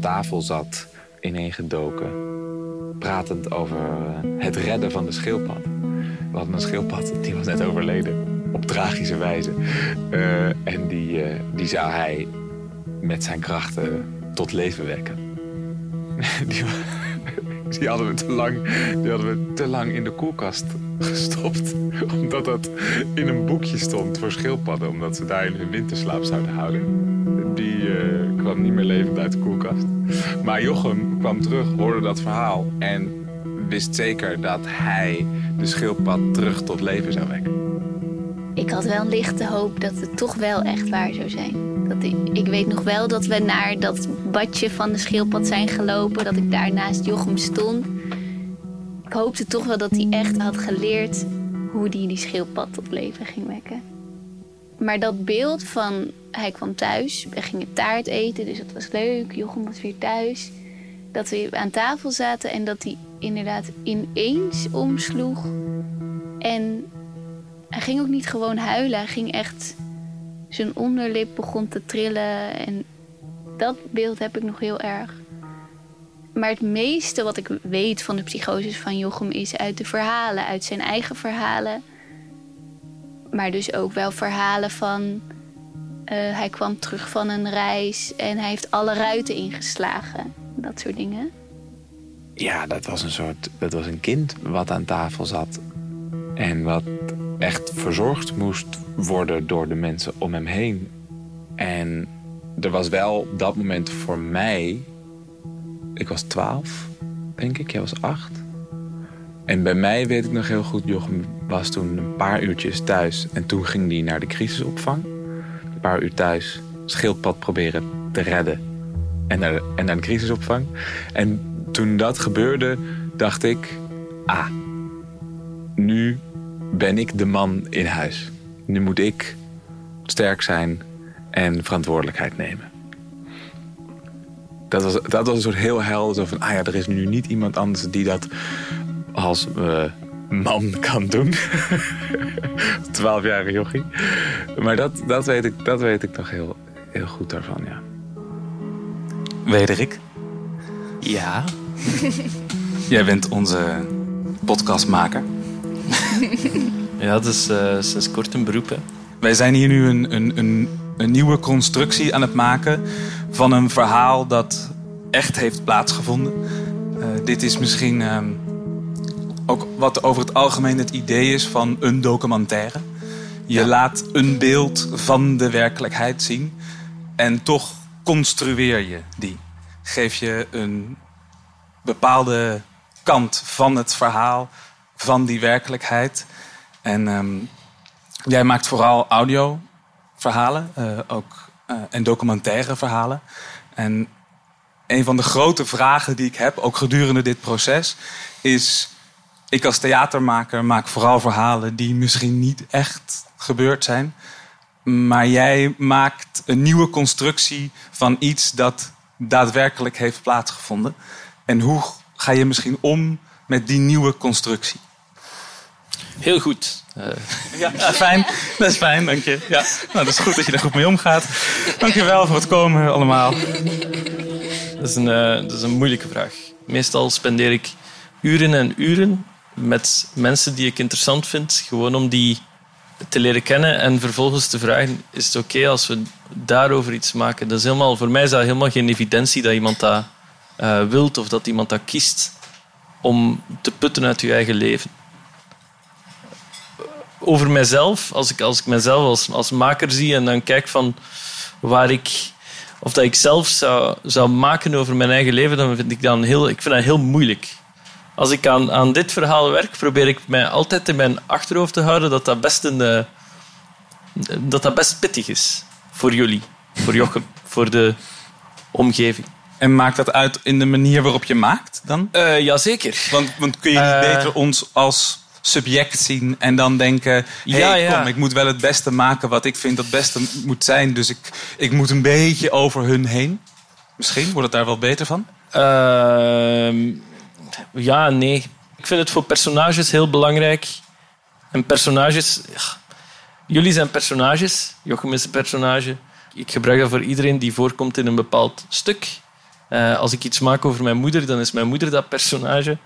tafel zat, ineengedoken, pratend over eh, het redden van de schildpad. We hadden een schildpad, die was net overleden, op tragische wijze. Uh, en die, uh, die zou hij met zijn krachten tot leven wekken. die, die, hadden we te lang, die hadden we te lang in de koelkast gestopt. Omdat dat in een boekje stond voor schildpadden. Omdat ze daar in hun winterslaap zouden houden. Die kwam niet meer levend uit de koelkast. Maar Jochem kwam terug, hoorde dat verhaal en wist zeker dat hij de schildpad terug tot leven zou wekken.
Ik had wel een lichte hoop dat het toch wel echt waar zou zijn. Dat ik, ik weet nog wel dat we naar dat badje van de schildpad zijn gelopen, dat ik daar naast Jochem stond. Ik hoopte toch wel dat hij echt had geleerd hoe hij die schildpad tot leven ging wekken. Maar dat beeld van hij kwam thuis, we gingen taart eten, dus dat was leuk. Jochem was weer thuis. Dat we aan tafel zaten en dat hij inderdaad ineens omsloeg. En hij ging ook niet gewoon huilen, hij ging echt. Zijn onderlip begon te trillen. En dat beeld heb ik nog heel erg. Maar het meeste wat ik weet van de psychoses van Jochem is uit de verhalen, uit zijn eigen verhalen. Maar dus ook wel verhalen van eh, hij kwam terug van een reis en hij heeft alle ruiten ingeslagen. Dat soort dingen.
ja, dat was een soort. Dat was een kind wat aan tafel zat. En wat echt verzorgd moest worden door de mensen om hem heen. En er was wel dat moment voor mij. Ik was twaalf, denk ik. Jij was acht. En bij mij weet ik nog heel goed, Jochem was toen een paar uurtjes thuis. En toen ging hij naar de crisisopvang. Een paar uur thuis, schildpad proberen te redden. En naar en naar de crisisopvang. En toen dat gebeurde, dacht ik... Ah, nu ben ik de man in huis. Nu moet ik sterk zijn en verantwoordelijkheid nemen. Dat was, dat was een soort heel helder. Zo van, ah ja, er is nu niet iemand anders die dat als eh, man kan doen. Twaalfjarige jochie. Maar dat, dat, weet ik, dat weet ik toch heel, heel goed daarvan, ja.
Wederik? Ja? Jij bent onze podcastmaker.
Ja, dat is uh, sinds kort een beroep. Hè.
Wij zijn hier nu een, een, een, een nieuwe constructie aan het maken van een verhaal dat echt heeft plaatsgevonden. Uh, dit is misschien uh, ook wat over het algemeen het idee is van een documentaire. Je ja. laat een beeld van de werkelijkheid zien en toch construeer je die. Geef je een bepaalde kant van het verhaal, van die werkelijkheid. En um, jij maakt vooral audioverhalen uh, ook, uh, en documentaire verhalen. En een van de grote vragen die ik heb, ook gedurende dit proces, is: ik als theatermaker maak vooral verhalen die misschien niet echt gebeurd zijn. Maar jij maakt een nieuwe constructie van iets dat daadwerkelijk heeft plaatsgevonden. En hoe ga je misschien om met die nieuwe constructie?
Heel goed. Uh.
Ja, fijn. Dat is fijn, dank je. Ja, nou, dat is goed dat je er goed mee omgaat. Dank je wel voor het komen allemaal.
Dat is, een, uh, dat is een moeilijke vraag. Meestal spendeer ik uren en uren met mensen die ik interessant vind, gewoon om die te leren kennen en vervolgens te vragen: is het oké als we daarover iets maken? Dat is helemaal, voor mij is dat helemaal geen evidentie dat iemand dat uh, wilt of dat iemand dat kiest om te putten uit je eigen leven. Over mijzelf, als ik, als ik mezelf als, als maker zie en dan kijk van waar ik, of dat ik zelf zou, zou maken over mijn eigen leven, dan vind ik dat heel, ik vind dat heel moeilijk. Als ik aan, aan dit verhaal werk, probeer ik mij altijd in mijn achterhoofd te houden dat dat best, een, uh, dat dat best pittig is voor jullie, voor Jochem, voor de omgeving.
En maakt dat uit in de manier waarop je maakt dan?
Uh, jazeker.
Want, want kun je niet uh, beter ons als subject zien en dan denken: hey, ja, ja. kom, ik moet wel het beste maken wat ik vind dat het beste moet zijn. Dus ik, ik moet een beetje over hun heen. Misschien wordt het daar wel beter van?
Uh, ja, nee. Ik vind het voor personages heel belangrijk. En personages. Jullie zijn personages. Jochem is een personage. Ik gebruik dat voor iedereen die voorkomt in een bepaald stuk. Uh, als ik iets maak over mijn moeder, dan is mijn moeder dat personage.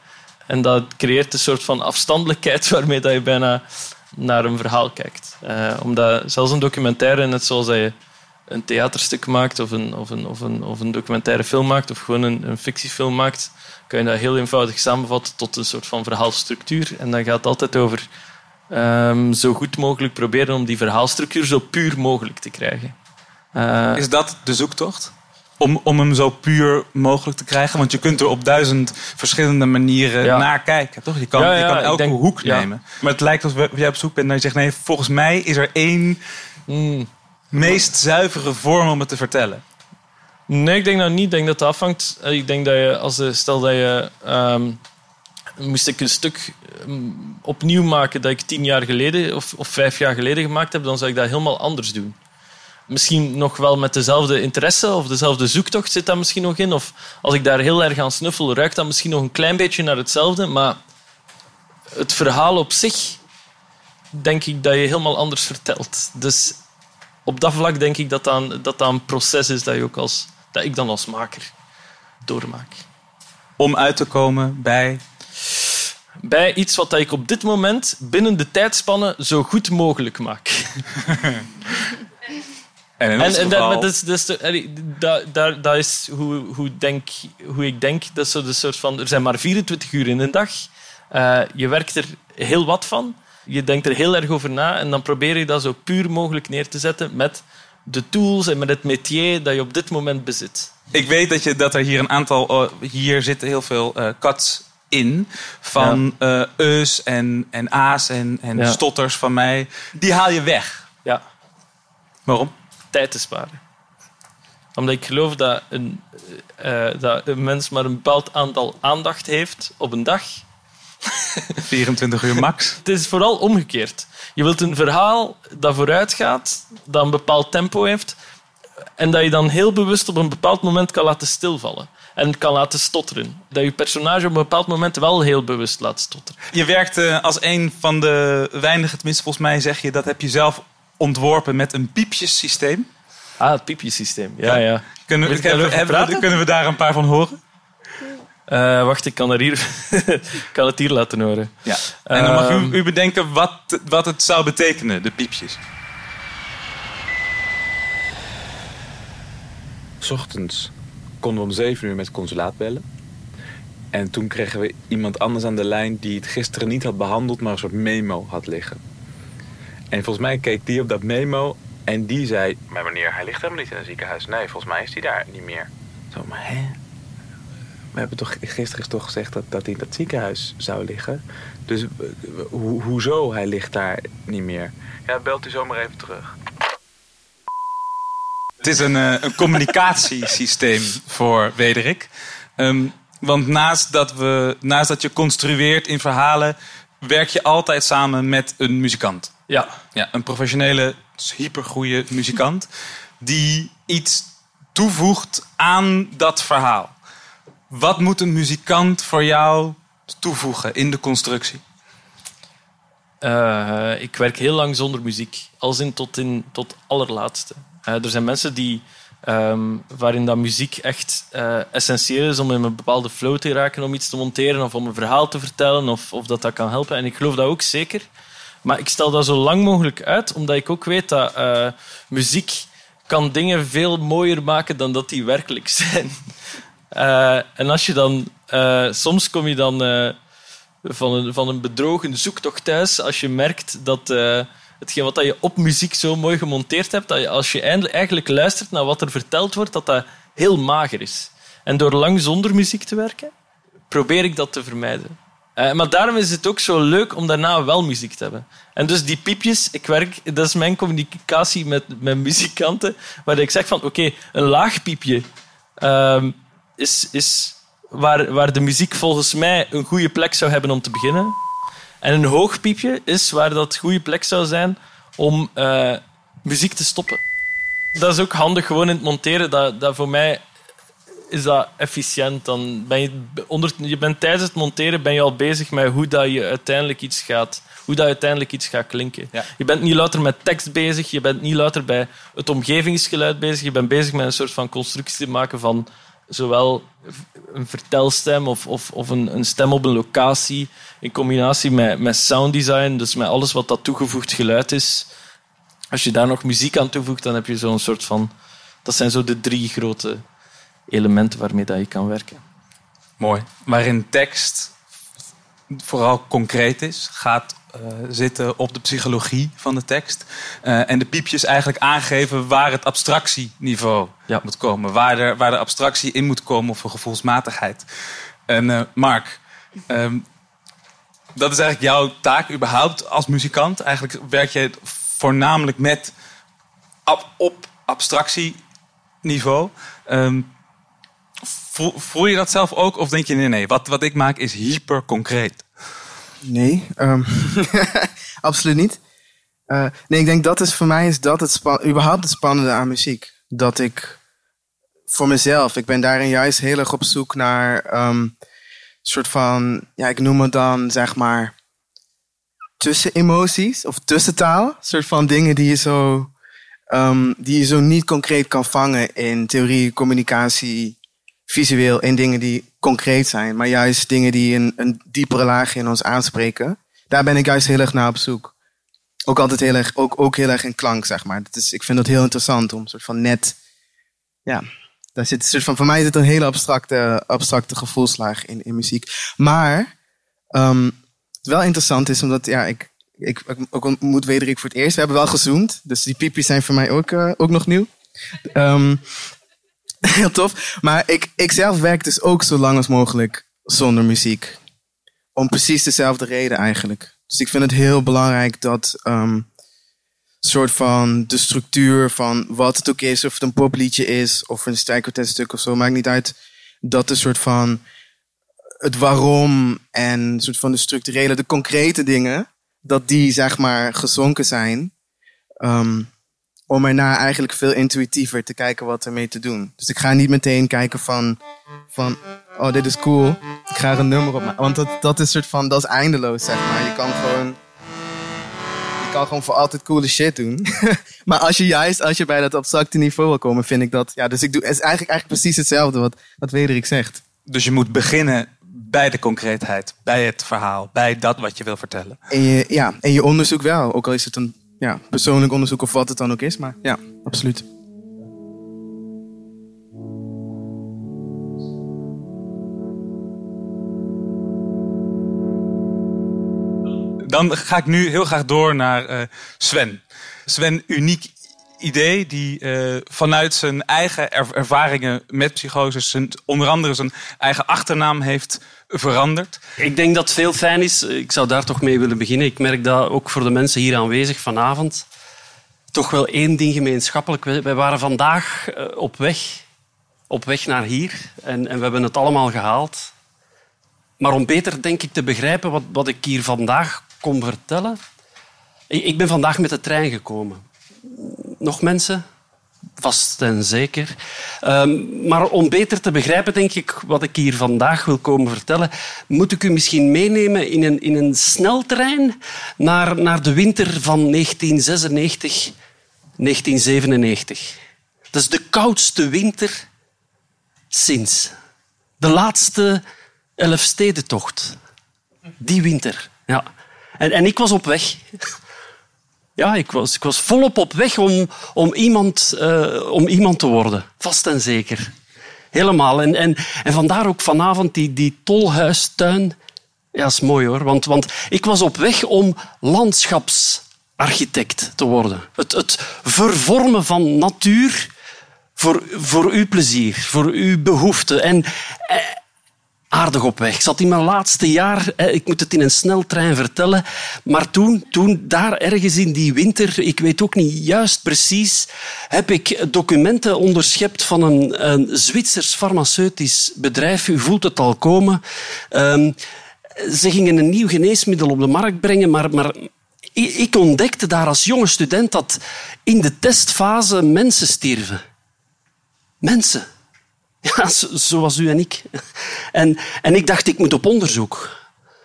En dat creëert een soort van afstandelijkheid waarmee dat je bijna naar een verhaal kijkt. Uh, omdat zelfs een documentaire, net zoals dat je een theaterstuk maakt of een, of een, of een, of een documentaire film maakt of gewoon een, een fictiefilm maakt, kan je dat heel eenvoudig samenvatten tot een soort van verhaalstructuur. En dan gaat het altijd over um, zo goed mogelijk proberen om die verhaalstructuur zo puur mogelijk te krijgen.
Uh, Is dat de zoektocht? Om, om hem zo puur mogelijk te krijgen? Want je kunt er op duizend verschillende manieren ja. naar kijken, toch? Je kan,
ja,
ja, je kan elke
denk,
hoek nemen. Maar het lijkt alsof jij op zoek bent naar je zegt... nee, volgens mij is er één
mm.
Meest zuivere vorm om het te vertellen.
Nee, ik denk dat niet. Ik denk dat het afhangt. Ik denk dat je, als de, stel dat je... Um, moest ik een stuk um, opnieuw maken dat ik tien jaar geleden of, of vijf jaar geleden gemaakt heb, dan zou ik dat helemaal anders doen misschien nog wel met dezelfde interesse of dezelfde zoektocht zit dat misschien nog in. Of als ik daar heel erg aan snuffel, ruikt dat misschien nog een klein beetje naar hetzelfde. Maar het verhaal op zich, denk ik dat je helemaal anders vertelt. Dus op dat vlak denk ik dat dat een, dat dat een proces is dat, je ook als, dat ik dan als maker doormaak.
Om uit te komen bij
bij iets wat ik op dit moment binnen de tijdspanne zo goed mogelijk maak.
En in
en,
ons
en dat, dat is, dat is, dat, dat, dat is hoe, hoe, denk, hoe ik denk. Dat is zo de soort van, er zijn maar 24 uur in een dag. Eh, je werkt er heel wat van. Je denkt er heel erg over na. En dan probeer je dat zo puur mogelijk neer te zetten met de tools en met het métier dat je op dit moment bezit.
Ik weet dat, je, dat er hier een aantal... eh, hier zitten heel veel eh cuts in. Van eh eus en, en a's en, en
Ja.
stotters van mij. Die haal je weg.
Ja.
Waarom?
Tijd te sparen. Omdat ik geloof dat een, eh, dat een mens maar een bepaald aantal aandacht heeft op een dag.
24 uur max.
Het is vooral omgekeerd. Je wilt een verhaal dat vooruit gaat, dat een bepaald tempo heeft, en dat je dan heel bewust op een bepaald moment kan laten stilvallen. En kan laten stotteren. Dat je personage op een bepaald moment wel heel bewust laat stotteren.
Je werkt eh, als een van de weinigen, tenminste volgens mij zeg je... dat heb je zelf ontworpen met een piepjessysteem.
Ah, het piepjesysteem. Ja, ja.
Kunnen,
daarover
hebben-
praten?
kunnen we daar een paar van horen?
Eh, wacht, ik kan, er hier, ik kan het hier laten horen.
Ja. En dan mag
Ehm,
u, u bedenken wat, wat het zou betekenen, de piepjes.
's ochtends konden we om 7 uur met het consulaat bellen. En toen kregen we iemand anders aan de lijn die het gisteren niet had behandeld, maar een soort memo had liggen. En volgens mij keek die op dat memo en die zei: Maar meneer, hij ligt helemaal niet in een ziekenhuis. Nee, volgens mij is hij daar niet meer. Zo, maar hè? We hebben toch gisteren is toch gezegd dat, dat hij in dat ziekenhuis zou liggen. Dus eh, ho- hoezo hij ligt daar niet meer? Ja, belt u zomaar even terug.
Het is een, eh, een communicatiesysteem voor Wederik. Ehm, want naast dat, we, naast dat je construeert in verhalen, werk je altijd samen met een muzikant.
Ja.
ja een professionele, hypergoeie muzikant. Die iets toevoegt aan dat verhaal. Wat moet een muzikant voor jou toevoegen in de constructie?
Eh, ik werk heel lang zonder muziek. Als in tot, in, tot allerlaatste. Eh, er zijn mensen die, ehm, waarin dat muziek echt eh, essentieel is om in een bepaalde flow te raken, om iets te monteren of om een verhaal te vertellen of, of dat dat kan helpen. En ik geloof dat ook zeker. Maar ik stel dat zo lang mogelijk uit, omdat ik ook weet dat muziek kan dingen veel mooier maken dan dat die werkelijk zijn. Eh, en als je dan... eh, soms kom je dan eh, van, een, van een bedrogen zoektocht thuis als je merkt dat hetgeen wat je op muziek zo mooi gemonteerd hebt, dat je, als je eindelijk- eigenlijk luistert naar wat er verteld wordt, dat dat heel mager is. En door lang zonder muziek te werken, probeer ik dat te vermijden. Maar daarom is het ook zo leuk om daarna wel muziek te hebben. En dus die piepjes, ik werk, dat is mijn communicatie met, met muzikanten, waar ik zeg van, oké, een laag piepje ehm, is, is waar, waar de muziek volgens mij een goede plek zou hebben om te beginnen. En een hoog piepje is waar dat goede plek zou zijn om eh, muziek te stoppen. Dat is ook handig gewoon in het monteren. Dat, dat voor mij is dat efficiënt. Dan ben je, onder, je bent tijdens het monteren ben je al bezig met hoe dat je uiteindelijk iets gaat, hoe dat uiteindelijk iets gaat klinken. Je bent niet louter met tekst bezig, je bent niet louter bij het omgevingsgeluid bezig, je bent bezig met een soort van constructie te maken van zowel een vertelstem of, of, of een, een stem op een locatie in combinatie met, met sounddesign, dus met alles wat dat toegevoegd geluid is. Als je daar nog muziek aan toevoegt, dan heb je zo'n soort van... Dat zijn zo de drie grote elementen waarmee dat je kan werken.
Mooi. Waarin tekst vooral concreet is, gaat zitten op de psychologie van de tekst. Eh, en de piepjes eigenlijk aangeven waar het abstractieniveau moet komen. Waar, er, waar de abstractie in moet komen of een gevoelsmatigheid. En eh, Mark, ehm, dat is eigenlijk jouw taak überhaupt als muzikant. Eigenlijk werk je voornamelijk met ab- op abstractieniveau. Voel, voel je dat zelf ook? Of denk je, nee, nee, wat, wat ik maak is hyper concreet?
Nee, ehm, absoluut niet. Eh, nee, ik denk dat is voor mij is dat het überhaupt het spannende aan muziek. Dat ik voor mezelf, ik ben daarin juist heel erg op zoek naar ehm soort van, ja, ik noem het dan zeg maar tussenemoties of tussentaal. Soort van dingen die je zo, ehm, die je zo niet concreet kan vangen in theorie, communicatie, visueel, in dingen die concreet zijn, maar juist dingen die een, een diepere laag in ons aanspreken. Daar ben ik juist heel erg naar op zoek. ook altijd heel erg, ook, ook heel erg in klank, zeg maar. Dat is, ik vind dat heel interessant om soort van net, ja, daar zit een soort van, voor mij zit een hele abstracte, abstracte gevoelslaag in, in muziek. Maar, um, het wel interessant is, omdat, ja, ik, ik, ik ontmoet Wederik voor het eerst. We hebben wel gezoomd, dus die piepjes zijn voor mij ook, uh, ook nog nieuw. Um, heel tof. Maar ik, ik zelf werk dus ook zo lang als mogelijk zonder muziek. Om precies dezelfde reden eigenlijk. Dus ik vind het heel belangrijk dat um, soort van de structuur van wat het ook is, of het een popliedje is, of een strijkkwartetstuk of zo, maakt niet uit. Dat de soort van het waarom en soort van de structurele, de concrete dingen, dat die zeg maar gezonken zijn. Um, om erna eigenlijk veel intuïtiever te kijken wat ermee te doen. Dus ik ga niet meteen kijken van, van oh, dit is cool. Ik ga er een nummer op maken. Want dat, dat is soort van, dat is eindeloos, zeg maar. Je kan gewoon, je kan gewoon voor altijd coole shit doen. maar als je juist, als je bij dat abstracte niveau wil komen, vind ik dat, ja, dus ik doe, het is eigenlijk, eigenlijk precies hetzelfde wat, wat Wederik zegt.
Dus je moet beginnen bij de concreetheid, bij het verhaal, bij dat wat je wil vertellen.
En je, ja, en je onderzoek wel, ook al is het een ja, persoonlijk onderzoek of wat het dan ook is. Maar ja, absoluut.
Dan ga ik nu heel graag door naar uh, Sven. Sven, uniek idee die uh, vanuit zijn eigen ervaringen met psychoses, zijn, onder andere zijn eigen achternaam heeft veranderd.
Ik denk dat het veel fijn is. Ik zou daar toch mee willen beginnen. Ik merk dat ook voor de mensen hier aanwezig vanavond toch wel één ding gemeenschappelijk. Wij waren vandaag uh, op weg, op weg naar hier en, en we hebben het allemaal gehaald. Maar om beter, denk ik, te begrijpen wat, wat ik hier vandaag kom vertellen. Ik ben vandaag met de trein gekomen nog mensen? Vast en zeker. Um, maar om beter te begrijpen, denk ik, wat ik hier vandaag wil komen vertellen, moet ik u misschien meenemen in een, in een sneltrein naar, naar de winter van 1996, 1997. Dat is de koudste winter sinds. De laatste Elfstedentocht. Die winter, ja. En, en ik was op weg ja, ik was, ik was volop op weg om, om, iemand, uh, om iemand te worden. Vast en zeker. Helemaal. En, en, en vandaar ook vanavond die, die tolhuistuin. Ja, is mooi hoor. Want, want ik was op weg om landschapsarchitect te worden. Het, het vervormen van natuur voor, voor uw plezier, voor uw behoeften. En, eh, aardig op weg. Ik zat in mijn laatste jaar, ik moet het in een sneltrein vertellen, maar toen, toen daar ergens in die winter, ik weet ook niet juist precies, heb ik documenten onderschept van een, een Zwitsers farmaceutisch bedrijf. U voelt het al komen. Um, ze gingen een nieuw geneesmiddel op de markt brengen, maar, maar ik ontdekte daar als jonge student dat in de testfase mensen stierven. Mensen. Ja, zoals u en ik. En, en ik dacht, ik moet op onderzoek.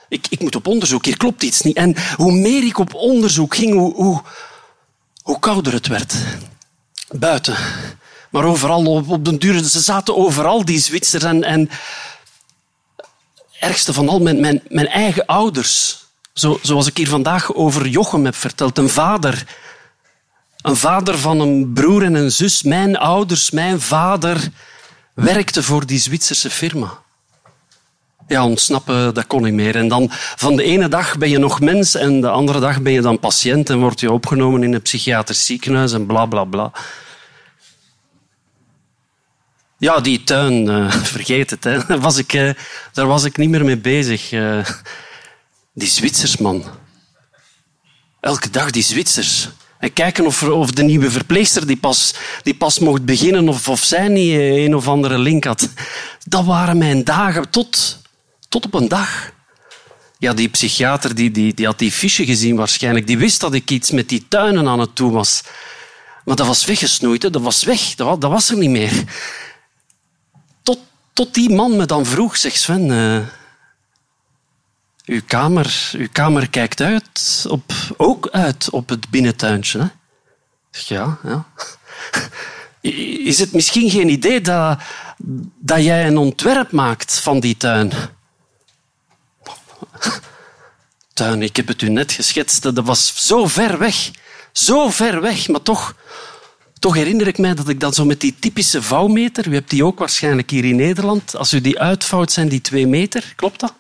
Ik, ik moet op onderzoek, hier klopt iets niet. En hoe meer ik op onderzoek ging, hoe, hoe, hoe kouder het werd. Buiten. Maar overal op, op den duur. Ze zaten overal, die Zwitsers. En, en ergste van al, mijn, mijn, mijn eigen ouders. Zo, zoals ik hier vandaag over Jochem heb verteld. Een vader. Een vader van een broer en een zus. Mijn ouders, mijn vader werkte voor die Zwitserse firma. Ja, ontsnappen, dat kon niet meer. En dan van de ene dag ben je nog mens en de andere dag ben je dan patiënt en word je opgenomen in een psychiatrisch ziekenhuis en bla bla bla. Ja, die tuin, uh, vergeet het. Hè. Daar, was ik, uh, daar was ik niet meer mee bezig. Uh, die Zwitsers, man. Elke dag die Zwitsers. En kijken of, of de nieuwe verpleegster die pas, die pas mocht beginnen of, of zij niet een of andere link had. Dat waren mijn dagen tot, tot op een dag. Ja, die psychiater die, die, die had die fiche gezien waarschijnlijk. Die wist dat ik iets met die tuinen aan het doen was. Maar dat was weggesnoeid. Hè. Dat was weg. Dat was, er niet meer. Tot, tot die man me dan vroeg, zegt Sven... Uh, uw kamer, uw kamer kijkt uit op, ook uit op het binnentuintje. Hè? Ja, ja. Is het misschien geen idee dat, dat jij een ontwerp maakt van die tuin? tuin. Ik heb het u net geschetst. Dat was zo ver weg. Zo ver weg, maar toch, toch herinner ik mij dat ik dan zo met die typische vouwmeter, u hebt die ook waarschijnlijk hier in Nederland, als u die uitvouwt zijn die twee meter, klopt dat?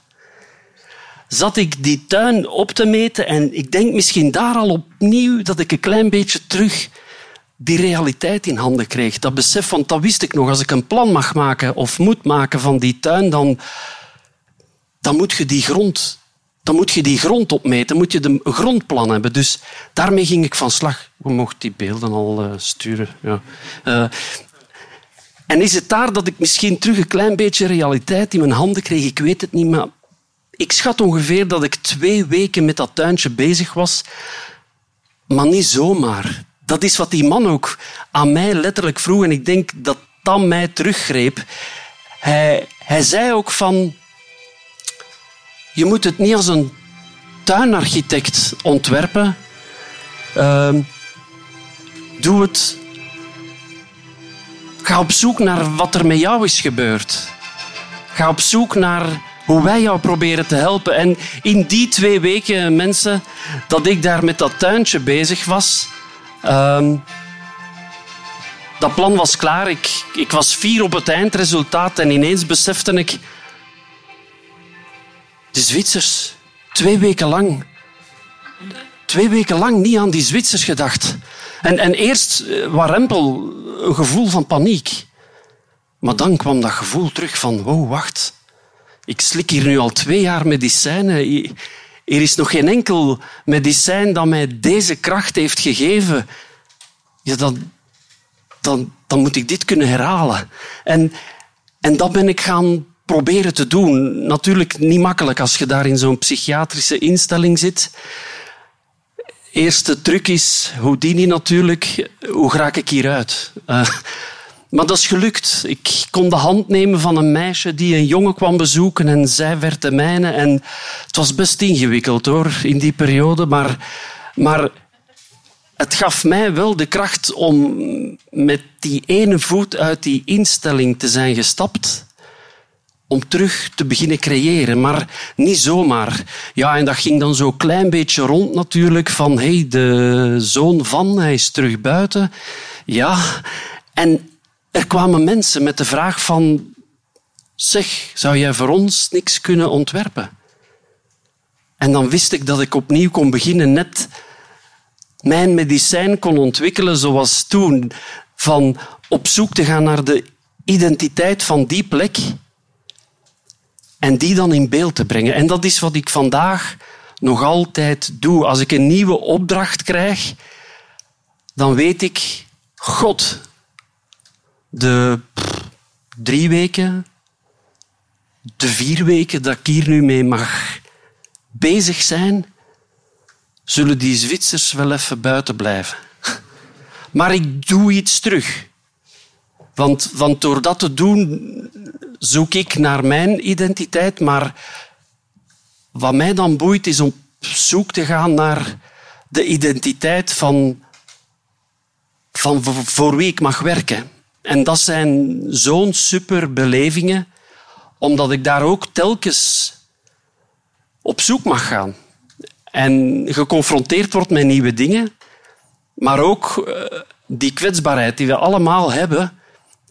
Zat ik die tuin op te meten en ik denk misschien daar al opnieuw dat ik een klein beetje terug die realiteit in handen kreeg. Dat besef, want dat wist ik nog. Als ik een plan mag maken of moet maken van die tuin, dan, dan moet je die grond dan moet je die grond opmeten, moet je de grondplan hebben. Dus daarmee ging ik van slag. We mochten die beelden al uh, sturen. Ja. Uh, en is het daar dat ik misschien terug een klein beetje realiteit in mijn handen kreeg? Ik weet het niet, maar ik schat ongeveer dat ik twee weken met dat tuintje bezig was. Maar niet zomaar. Dat is wat die man ook aan mij letterlijk vroeg. En ik denk dat dat mij teruggreep. Hij, hij zei ook van... Je moet het niet als een tuinarchitect ontwerpen. Uh, doe het. Ga op zoek naar wat er met jou is gebeurd. Ga op zoek naar hoe wij jou proberen te helpen. En in die twee weken, mensen, dat ik daar met dat tuintje bezig was, uh, dat plan was klaar. Ik, ik was vier op het eindresultaat en ineens besefte ik de Zwitsers, twee weken lang. Twee weken lang niet aan die Zwitsers gedacht. En, en eerst eh, warempel, een gevoel van paniek. Maar dan kwam dat gevoel terug van, wow, wacht. Ik slik hier nu al twee jaar medicijnen. Er is nog geen enkel medicijn dat mij deze kracht heeft gegeven. Ja, dan, dan, dan moet ik dit kunnen herhalen. En, en dat ben ik gaan proberen te doen. Natuurlijk niet makkelijk als je daar in zo'n psychiatrische instelling zit. Eerste truc is Houdini natuurlijk. Hoe raak ik hieruit? Uh, maar dat is gelukt. Ik kon de hand nemen van een meisje die een jongen kwam bezoeken en zij werd de mijne. En het was best ingewikkeld hoor, in die periode. Maar, maar het gaf mij wel de kracht om met die ene voet uit die instelling te zijn gestapt om terug te beginnen creëren. Maar niet zomaar. Ja, en dat ging dan zo klein beetje rond natuurlijk. Van, hey, de zoon van, hij is terug buiten. Ja, en er kwamen mensen met de vraag van... Zeg, zou jij voor ons niks kunnen ontwerpen? En dan wist ik dat ik opnieuw kon beginnen, net mijn medicijn kon ontwikkelen zoals toen. Van op zoek te gaan naar de identiteit van die plek en die dan in beeld te brengen. En dat is wat ik vandaag nog altijd doe. Als ik een nieuwe opdracht krijg, dan weet ik, God, de drie weken, de vier weken dat ik hier nu mee mag bezig zijn, zullen die Zwitsers wel even buiten blijven. Maar ik doe iets terug. Want, want door dat te doen zoek ik naar mijn identiteit, maar wat mij dan boeit is om op zoek te gaan naar de identiteit van, van voor wie ik mag werken. En dat zijn zo'n super belevingen, omdat ik daar ook telkens op zoek mag gaan. En geconfronteerd wordt met nieuwe dingen, maar ook eh, die kwetsbaarheid die we allemaal hebben,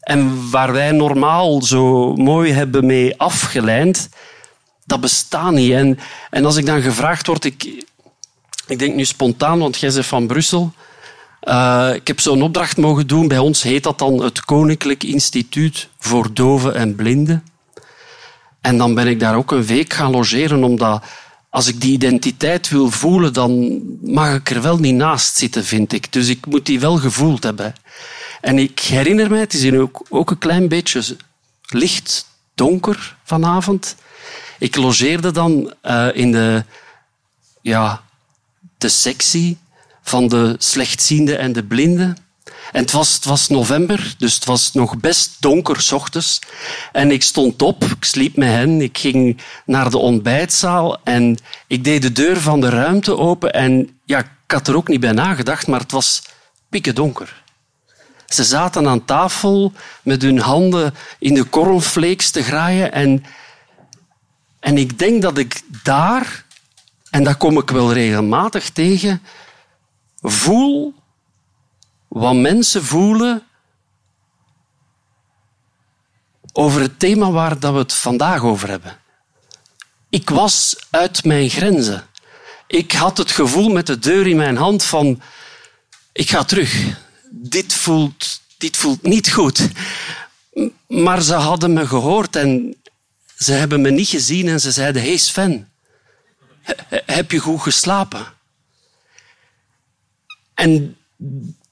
en waar wij normaal zo mooi hebben mee afgeleid, dat bestaat niet. En, en als ik dan gevraagd word, ik, ik denk nu spontaan, want jij bent van Brussel. Uh, ik heb zo'n opdracht mogen doen. Bij ons heet dat dan het Koninklijk Instituut voor Doven en Blinden. En dan ben ik daar ook een week gaan logeren, omdat als ik die identiteit wil voelen, dan mag ik er wel niet naast zitten, vind ik. Dus ik moet die wel gevoeld hebben. En ik herinner mij, het is ook, ook een klein beetje licht donker vanavond. Ik logeerde dan uh, in de, ja, de sectie van de slechtziende en de blinden. En het was, het was november, dus het was nog best donker s ochtends. En ik stond op, ik sliep met hen, ik ging naar de ontbijtzaal en ik deed de deur van de ruimte open. En ja, ik had er ook niet bij nagedacht, maar het was pikken donker. Ze zaten aan tafel met hun handen in de cornflakes te graaien. En, en ik denk dat ik daar en dat kom ik wel regelmatig tegen, voel wat mensen voelen over het thema waar dat we het vandaag over hebben. Ik was uit mijn grenzen. Ik had het gevoel met de deur in mijn hand van ik ga terug. Dit voelt, dit voelt niet goed. Maar ze hadden me gehoord en ze hebben me niet gezien en ze zeiden: Hey Sven, heb je goed geslapen? En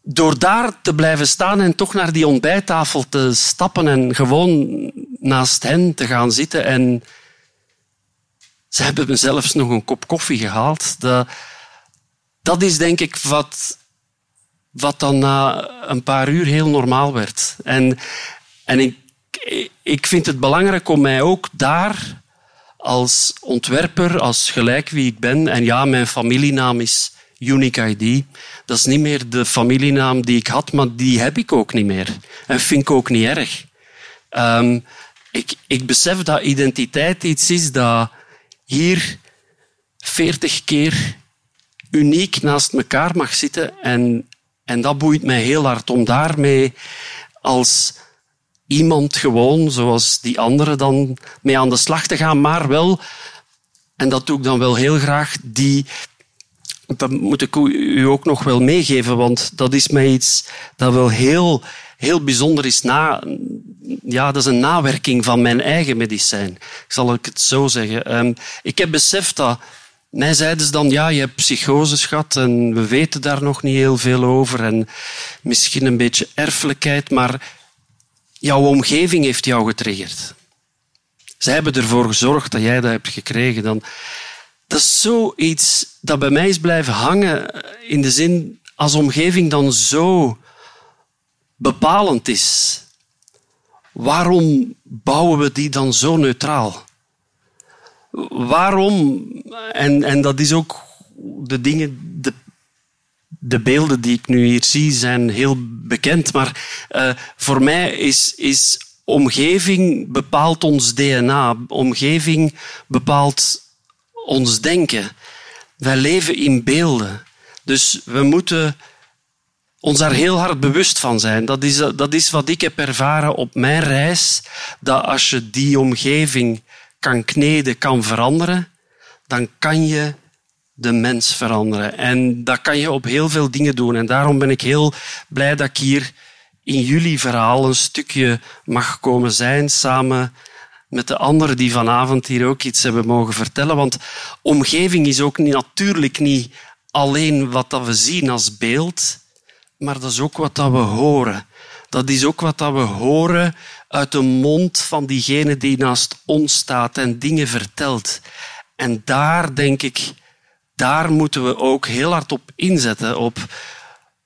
door daar te blijven staan en toch naar die ontbijttafel te stappen en gewoon naast hen te gaan zitten en ze hebben me zelfs nog een kop koffie gehaald. Dat, dat is denk ik wat, wat dan na een paar uur heel normaal werd. En, en ik, ik vind het belangrijk om mij ook daar als ontwerper, als gelijk wie ik ben, en ja, mijn familienaam is Unique ID. Dat is niet meer de familienaam die ik had, maar die heb ik ook niet meer. En vind ik ook niet erg. Um, ik, ik besef dat identiteit iets is dat hier veertig keer uniek naast elkaar mag zitten. En, en dat boeit mij heel hard om daarmee als iemand gewoon, zoals die anderen, dan mee aan de slag te gaan. Maar wel, en dat doe ik dan wel heel graag, die, dat moet ik u ook nog wel meegeven, want dat is mij iets dat wel heel, heel bijzonder is. Na, ja, dat is een nawerking van mijn eigen medicijn. Ik zal het zo zeggen. Ehm, ik heb beseft dat... Mij zeiden ze dan, ja, je hebt psychoses gehad en we weten daar nog niet heel veel over en misschien een beetje erfelijkheid, maar jouw omgeving heeft jou getriggerd. Zij hebben ervoor gezorgd dat jij dat hebt gekregen. Dan, dat is zoiets dat bij mij is blijven hangen in de zin als omgeving dan zo bepalend is waarom bouwen we die dan zo neutraal? Waarom, en, en dat is ook de dingen, de, de beelden die ik nu hier zie, zijn heel bekend, maar uh, voor mij is, is omgeving bepaalt ons DNA, omgeving bepaalt ons denken. Wij leven in beelden. Dus we moeten ons daar heel hard bewust van zijn. Dat is, dat is wat ik heb ervaren op mijn reis. Dat als je die omgeving kan kneden, kan veranderen, dan kan je de mens veranderen. En dat kan je op heel veel dingen doen. En daarom ben ik heel blij dat ik hier in jullie verhaal een stukje mag komen zijn, samen met de anderen die vanavond hier ook iets hebben mogen vertellen. Want omgeving is ook natuurlijk niet alleen wat we zien als beeld, maar dat is ook wat dat we horen. Dat is ook wat dat we horen uit de mond van diegene die naast ons staat en dingen vertelt. En daar denk ik, daar moeten we ook heel hard op inzetten, op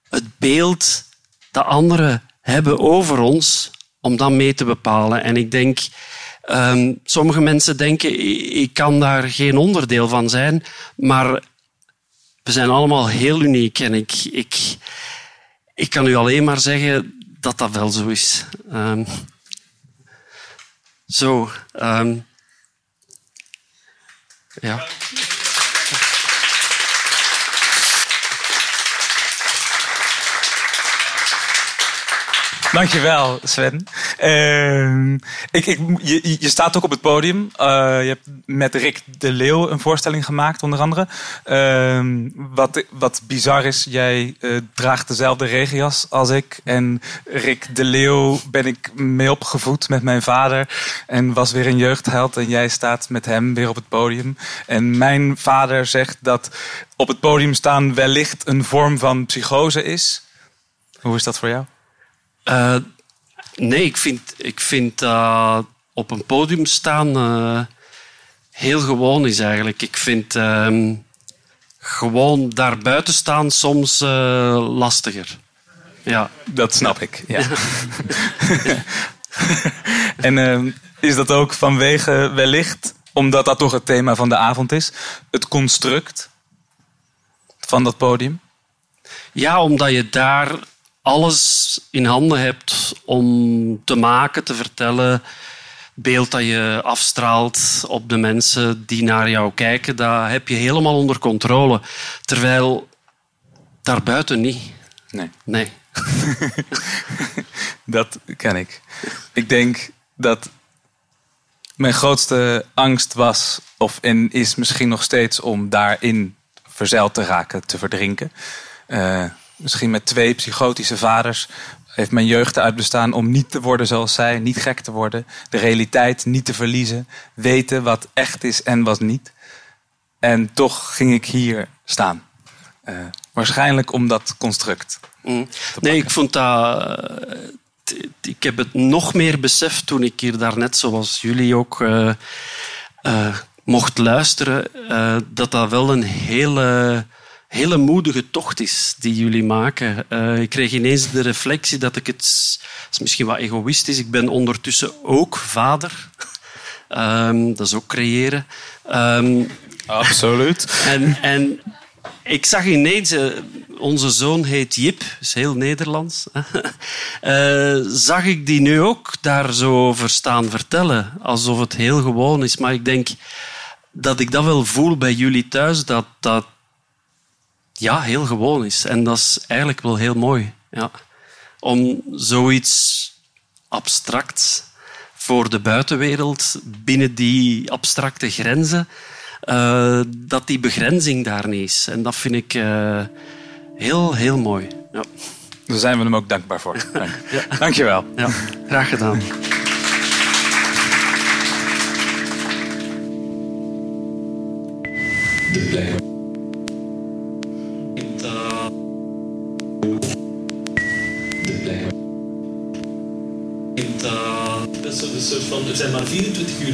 het beeld dat anderen hebben over ons, om dat mee te bepalen. En ik denk, um, sommige mensen denken, ik kan daar geen onderdeel van zijn, maar we zijn allemaal heel uniek. En ik, ik, ik kan u alleen maar zeggen dat dat wel zo is. Um, zo. Um, ja.
Dankjewel, Sven. Uh, ik, je, je, staat ook op het podium. Uh, je hebt met Rick de Leeuw een voorstelling gemaakt, onder andere. Uh, wat, wat bizar is, jij uh, draagt dezelfde regenjas als ik. En Rick de Leeuw ben ik mee opgevoed met mijn vader. En was weer een jeugdheld. En jij staat met hem weer op het podium. En mijn vader zegt dat op het podium staan wellicht een vorm van psychose is. Hoe is dat voor jou?
Uh, nee, ik vind, ik vind uh, op een podium staan uh, heel gewoon is eigenlijk. Ik vind uh, gewoon daar buiten staan soms lastiger. Ja.
Dat snap ik. Ja. en ehm, is dat ook vanwege wellicht, omdat dat toch het thema van de avond is, het construct van dat podium?
Ja, omdat je daar alles in handen hebt om te maken, te vertellen, beeld dat je afstraalt op de mensen die naar jou kijken, dat heb je helemaal onder controle. Terwijl daarbuiten niet.
Nee.
Nee.
Dat ken ik. Ik denk dat mijn grootste angst was, of en is misschien nog steeds, om daarin verzeild te raken, te verdrinken. Eh, misschien met twee psychotische vaders heeft mijn jeugd eruit bestaan om niet te worden zoals zij, niet gek te worden, de realiteit niet te verliezen, weten wat echt is en wat niet. En toch ging ik hier staan. Eh, waarschijnlijk om dat construct.
Mm. Nee, ik vond dat. eh, Ik heb het nog meer beseft toen ik hier daarnet, zoals jullie ook, eh, mocht luisteren, dat dat wel een hele, hele moedige tocht is die jullie maken. Eh, ik kreeg ineens de reflectie dat ik het, het is misschien wat egoïstisch, ik ben ondertussen ook vader. Ehm, dat is ook creëren. Ehm,
Absoluut.
En, en ik zag ineens, eh, onze zoon heet Jip, is heel Nederlands. Eh, zag ik die nu ook daar zo over staan vertellen, alsof het heel gewoon is. Maar ik denk dat ik dat wel voel bij jullie thuis, dat dat ja, heel gewoon is. En dat is eigenlijk wel heel mooi. Ja. Om zoiets abstracts voor de buitenwereld, binnen die abstracte grenzen, eh, dat die begrenzing daar niet is. En dat vind ik eh, heel, heel mooi. Ja.
Daar zijn we hem ook dankbaar voor. Dank. Dankjewel.
Ja, graag gedaan.
De plek. De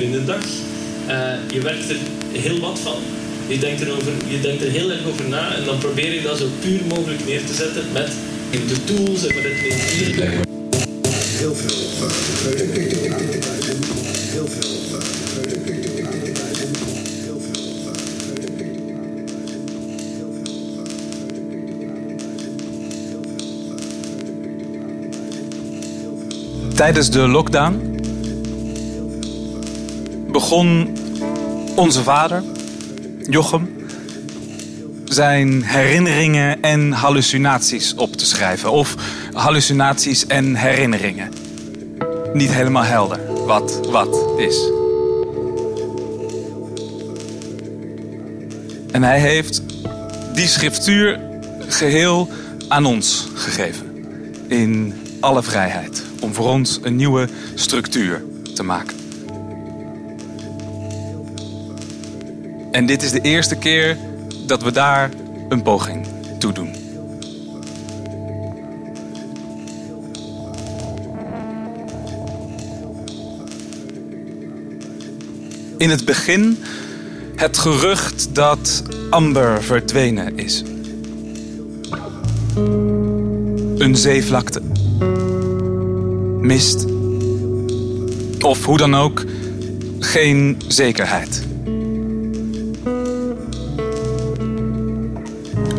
in de dag. Eh, je werkt er heel wat van. Je denkt, erover, je denkt er heel erg over na en dan probeer je dat zo puur mogelijk neer te zetten met de tools en met het plezier.
Heel.
Tijdens de lockdown begon onze vader, Jochem, zijn herinneringen en hallucinaties op te schrijven. Of hallucinaties en herinneringen. Niet helemaal helder wat wat is. En hij heeft die schriftuur geheel aan ons gegeven. In alle vrijheid. Om voor ons een nieuwe structuur te maken. En dit is de eerste keer dat we daar een poging toe doen. In het begin het gerucht dat Amber verdwenen is. Een zeevlakte. Mist. Of hoe dan ook, geen zekerheid.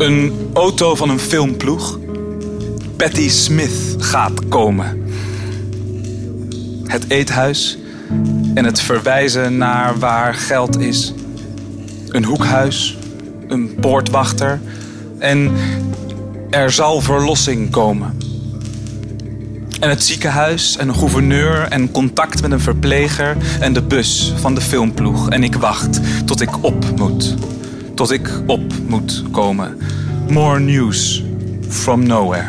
Een auto van een filmploeg. Patty Smith gaat komen. Het eethuis en het verwijzen naar waar geld is. Een hoekhuis, een poortwachter en er zal verlossing komen. En het ziekenhuis en een gouverneur en contact met een verpleger en de bus van de filmploeg. En ik wacht tot ik op moet. Tot ik op moet komen. More news from nowhere.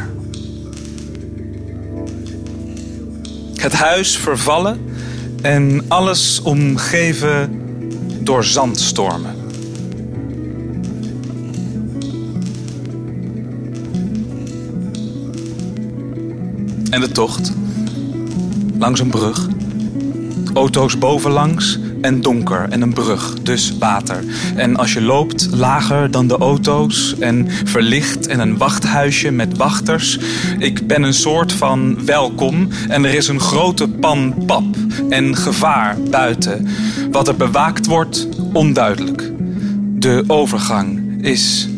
Het huis vervallen en alles omgeven door zandstormen. En de tocht langs een brug. Auto's bovenlangs en donker en een brug, dus water. En als je loopt, lager dan de auto's en verlicht en een wachthuisje met wachters. Ik ben een soort van welkom en er is een grote pan pap en gevaar buiten. Wat er bewaakt wordt, onduidelijk. De overgang is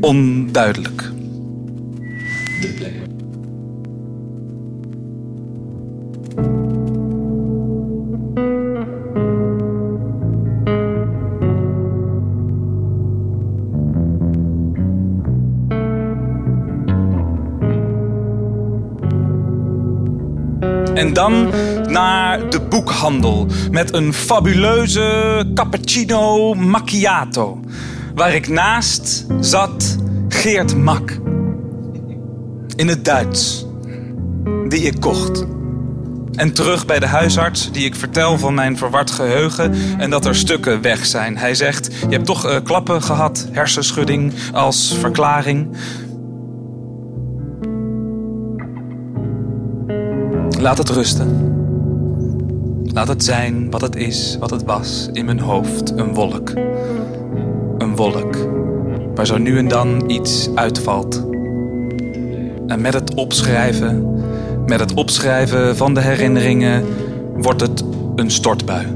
onduidelijk. En dan naar de boekhandel met een fabuleuze cappuccino macchiato. Waar ik naast zat Geert Mak. In het Duits. Die ik kocht. En terug bij de huisarts, die ik vertel van mijn verward geheugen en dat er stukken weg zijn. Hij zegt: Je hebt toch eh, klappen gehad, hersenschudding als verklaring. Laat het rusten. Laat het zijn wat het is, wat het was, in mijn hoofd, een wolk. Een wolk, waar zo nu en dan iets uitvalt. En met het opschrijven, met het opschrijven van de herinneringen, wordt het een stortbui.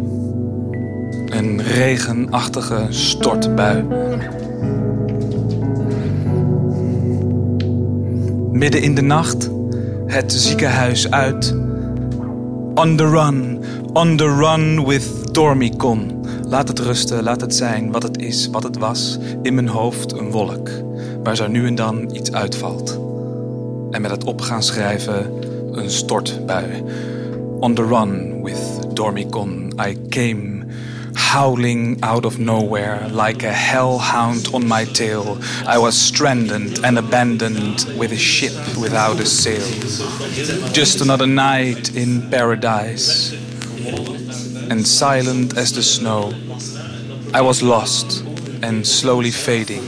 Een regenachtige stortbui. Midden in de nacht, het ziekenhuis uit. On the run, on the run with Dormicon. Laat het rusten, laat het zijn wat het is, wat het was. In mijn hoofd een wolk, waar zo nu en dan iets uitvalt. En met het opgaan schrijven een stortbui. On the run with Dormicon, I came howling out of nowhere like a hellhound on my tail. I was stranded and abandoned with a ship without a sail. Just another night in paradise. And silent as the snow, I was lost and slowly fading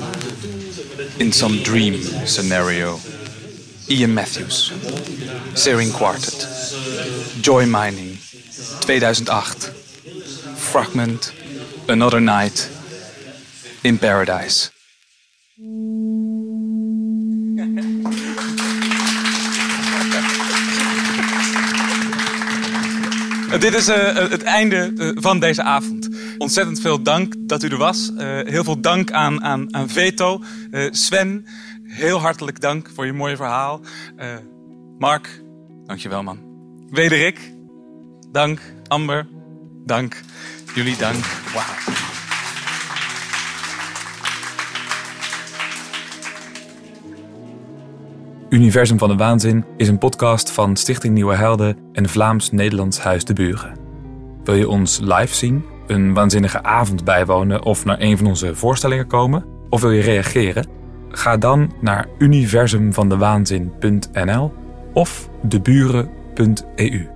in some dream scenario. Ian Matthews, Searing Quartet, Joy Mining, 2008. Fragment, Another Night in Paradise. Dit is uh, het einde uh, van deze avond. Ontzettend veel dank dat u er was. Heel veel dank aan, aan, aan Veto. Sven, heel hartelijk dank voor je mooie verhaal. Mark, dankjewel man. Wederik, dank. Amber, dank. Jullie dank. Wauw.
Universum van de Waanzin is een podcast van Stichting Nieuwe Helden en Vlaams-Nederlands Huis de Buren. Wil je ons live zien, een waanzinnige avond bijwonen of naar een van onze voorstellingen komen? Of wil je reageren? Ga dan naar universumvandewaanzin.nl of deburen.eu.